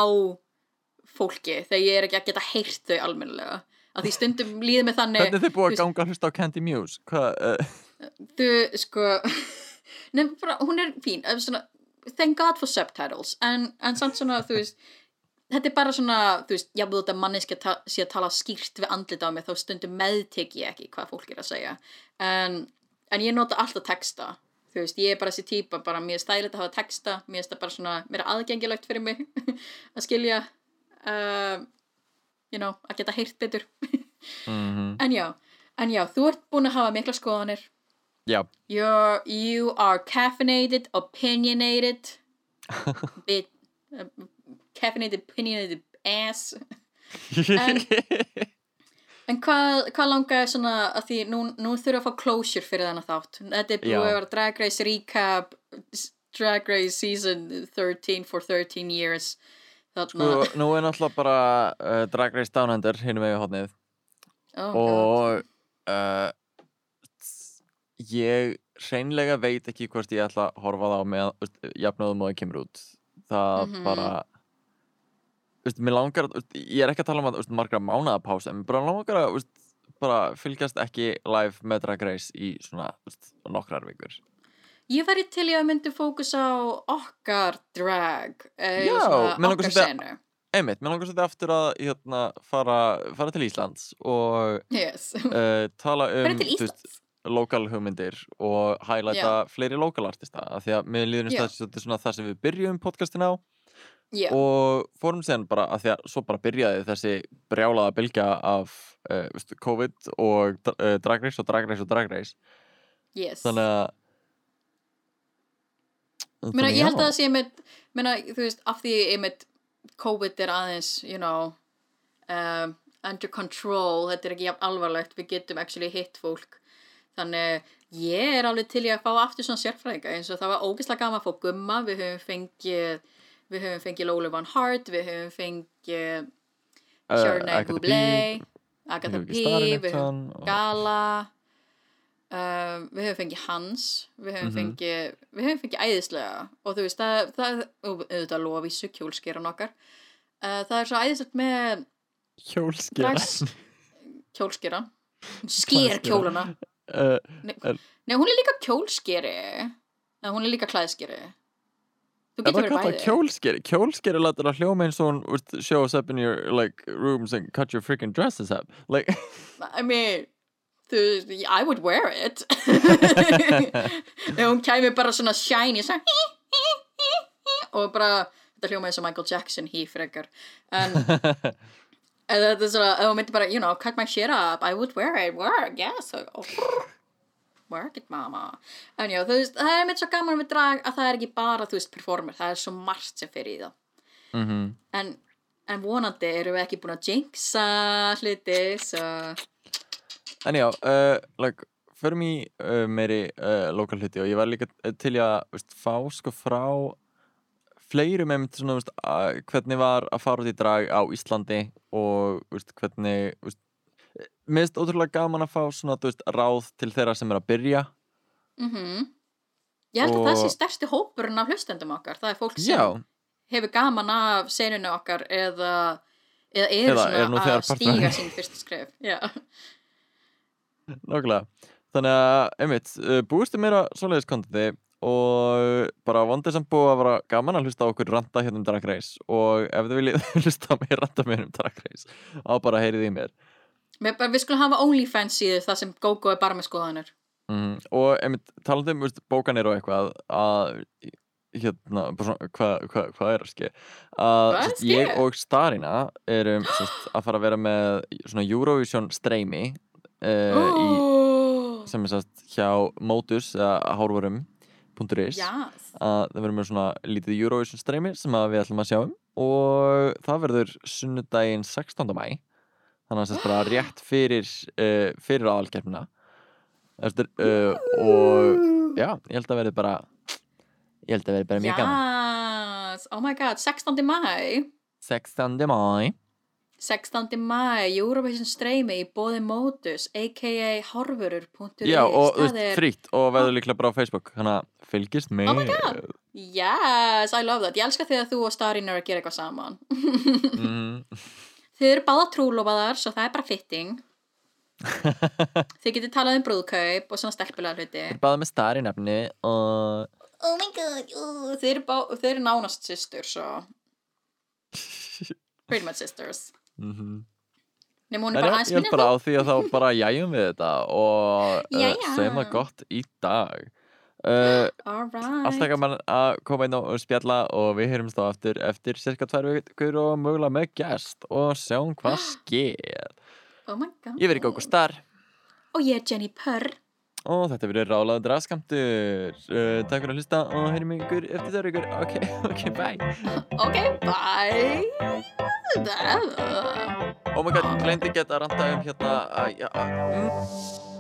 fólki, þegar ég er ekki að geta heyrt þau almennilega. Að því stundum líður mig þannig, hvernig þið búið að ganga að hlusta á Candy Muse, hvað, uh, þú, sko, nefnum bara, hún er fín, svona, thank god for subtitles, en, en samt svona, þú veist, þetta er bara svona, þú veist, búið þetta manneski sé að tala skýrt við andlita á mig, þá stundum meðtek ég ekki hvað fólk er að segja, en, en ég nota alltaf texta, þú veist, ég er bara þessi típa, bara mér er stæðilegt að hafa texta, mér er það bara svona, mér er aðgengilegt fyrir mig að skilja, uh, you know, að geta heyrt betur, mhm, en já, en já, þú ert búin að hafa mikla skoðanir, já, You're, you are caffeinated, opinionated, bit, uh, caffeinated, opinionated ass. En- En hvað, hvað langaði svona að því nú, nú þurfa að fá closure fyrir þennan þátt. Þetta er búið að vera Drag Race recap, Drag Race season 13 for 13 years. Þarna, sko, nú er náttúrulega bara uh, Drag Race Down Under, hinum við hodnið, oh, God. og uh, ég hreinlega veit ekki hvort ég ætla að horfa það á með jafnöðum og það kemur út það Mhm. bara veist, mér langar, veist, ég er ekki að tala um að, veist, margra mánaða pása, en mér bara langar að, bara fylgjast ekki live með Drag Race í svona, nokkrar vikur. Ég væri til í að myndi fókus á okkar drag, eh, Já, mig langar svolítið-. Einmitt, mér langar svolítið aftur að, hérna, fara, fara til Íslands og Yes. uh, tala um, Fyrir til Íslands. Lokal hugmyndir og highlighta fleiri lokal artista af því að mér líður eins og þetta er svona það sem við byrjum podcastin á. Já, og fórum sen bara að því að svo bara byrjaði þessi brjálaða bylgja af uh, veistu, COVID og uh, Drag Race og Drag Race og Drag Race. Yes. þannig að Meina, ég held að það sé með, meina, þú veist, af því einmitt COVID er aðeins, you know, um, under control, þetta er ekki alvarlegt, við getum actually hitt fólk. Þannig ég er alveg til í að fá aftur svona sérfræðinga eins og það var ógeðslega gaman að fá gumma, við höfum fengið, við höfum fengið Lola Van Hart, við höfum fengið Uh, Charnay Agatha P, við höfum Gala. Um, við höfum fengið Hans við höfum Mhm. fengið við höfum fengið æðislega. Og þú veist það, það auðvitað lofavísu kjólskeran okkar. Uh, það er svo æðislegt með kjólskeran. Sker Klæðskera. kjólana uh, nei, Er- nei hún er líka kjólskeri. En hún er líka klæðskeri. Þú getur verið bæði. kjólskeri? Kjólskeri lætur að hljóma eins og hún show us up in your like rooms and cut your freaking dresses up. Like I mean þú I would wear it. Ef hún kæmi bara svona shiny svona og bara þetta hljóma eins og Michael Jackson hí frekar. En eða þetta er svona, hún myndi bara, you know, cut my shit up. I would wear it, work, yes. Oh, work it mama. En já, þú veist, það er mitt svo gaman við drag að það er ekki bara, þú veist, performer. Það er svo margt sem fer í það. Mm en, en vonandi erum við ekki búin að jinxa hluti svo En já, uh, like, förum í uh, meiri uh, lokal hluti. Og ég var líka uh, til að veist, fá sko frá fleirum einmitt svona, veist, að, hvernig var að fara út í drag á Íslandi og veist, hvernig veist, mér finnst ótrúlega gaman að fá svona, veist, ráð til þeirra sem er að byrja mm Ég held að það Og- sé stærsti hópurinn af hlustendum okkar. Það er fólk sem Já, hefur gaman af senunni okkar eða, eða er er nú svona þegar að stíga sín fyrstu skref. Nákvæmlega. Þannig að, einmitt, uh, búistu meira svoleiðis kontenti og bara vondið sem búið að vera gaman að hlusta á okkur ranta hérna um Drag Race. Og ef þið viljið hlusta á mig ranta mér um Drag Race á bara heyrið í mér. Bara, við skulum hafa OnlyFans síðu það sem GóGó er bara með skoðanir. mm, og einmitt, talandi um bókanir og eitthvað að hérna, hvað hva, hva er að ske? Að að sest, ég og Starina erum sest, að fara að vera með svona Eurovision streymi uh, í Oh, sem er sérst hjá Motus eða hárvarum.is yes. að það verður með svona lítið Eurovision streymi sem við ætlum að sjá um og það verður sunnudaginn 16. mæ þannig að sérst bara rétt fyrir uh, fyrir aðalkeppnina Eftir, uh, og já, ég held að verði bara ég held að verði bara mjög gaman Yes. Oh my god, 16. mæ. 16. mæ 16. mæ, Eurovision streymi í bóði Motus, a.k.a. horfurur.is. já, og er- frýtt og verður líklega bara á Facebook þannig að fylgist með Oh my God. Yes, I love that. Ég elska þegar þú og Starin eru að gera eitthvað saman. mm, Þið eru báða trúlofaðar, svo það er bara fitting. Þið getið talað um brúðkaup og svona stelpulega hluti. báða með starri nefni og Oh my god, uh, þið, eru bá, þið eru nánast systur, svo pretty much sisters. Mhm Nefnum hún er bara aðeins ég held minni bara á því að þá bara jæjum við þetta og uh, segjum það gott í dag. Uh, Alright. alltaf gaman að koma inn og spjalla og við heyrumst þá aftur eftir cirka tvær vikur og mögulega með gest og sjáum hvað sker. Oh my god. Ég verið Góko Star Og ég er Jenny Purr. Og þetta verið rálaður draskamtur. Uh, takk fyrir að hlusta og heyrum ykkur eftir tvær vikur. Ok, ok, bye. Ok, bye. Oh my god, ég gleymdi ekki að ranta um hérna að, já, mm,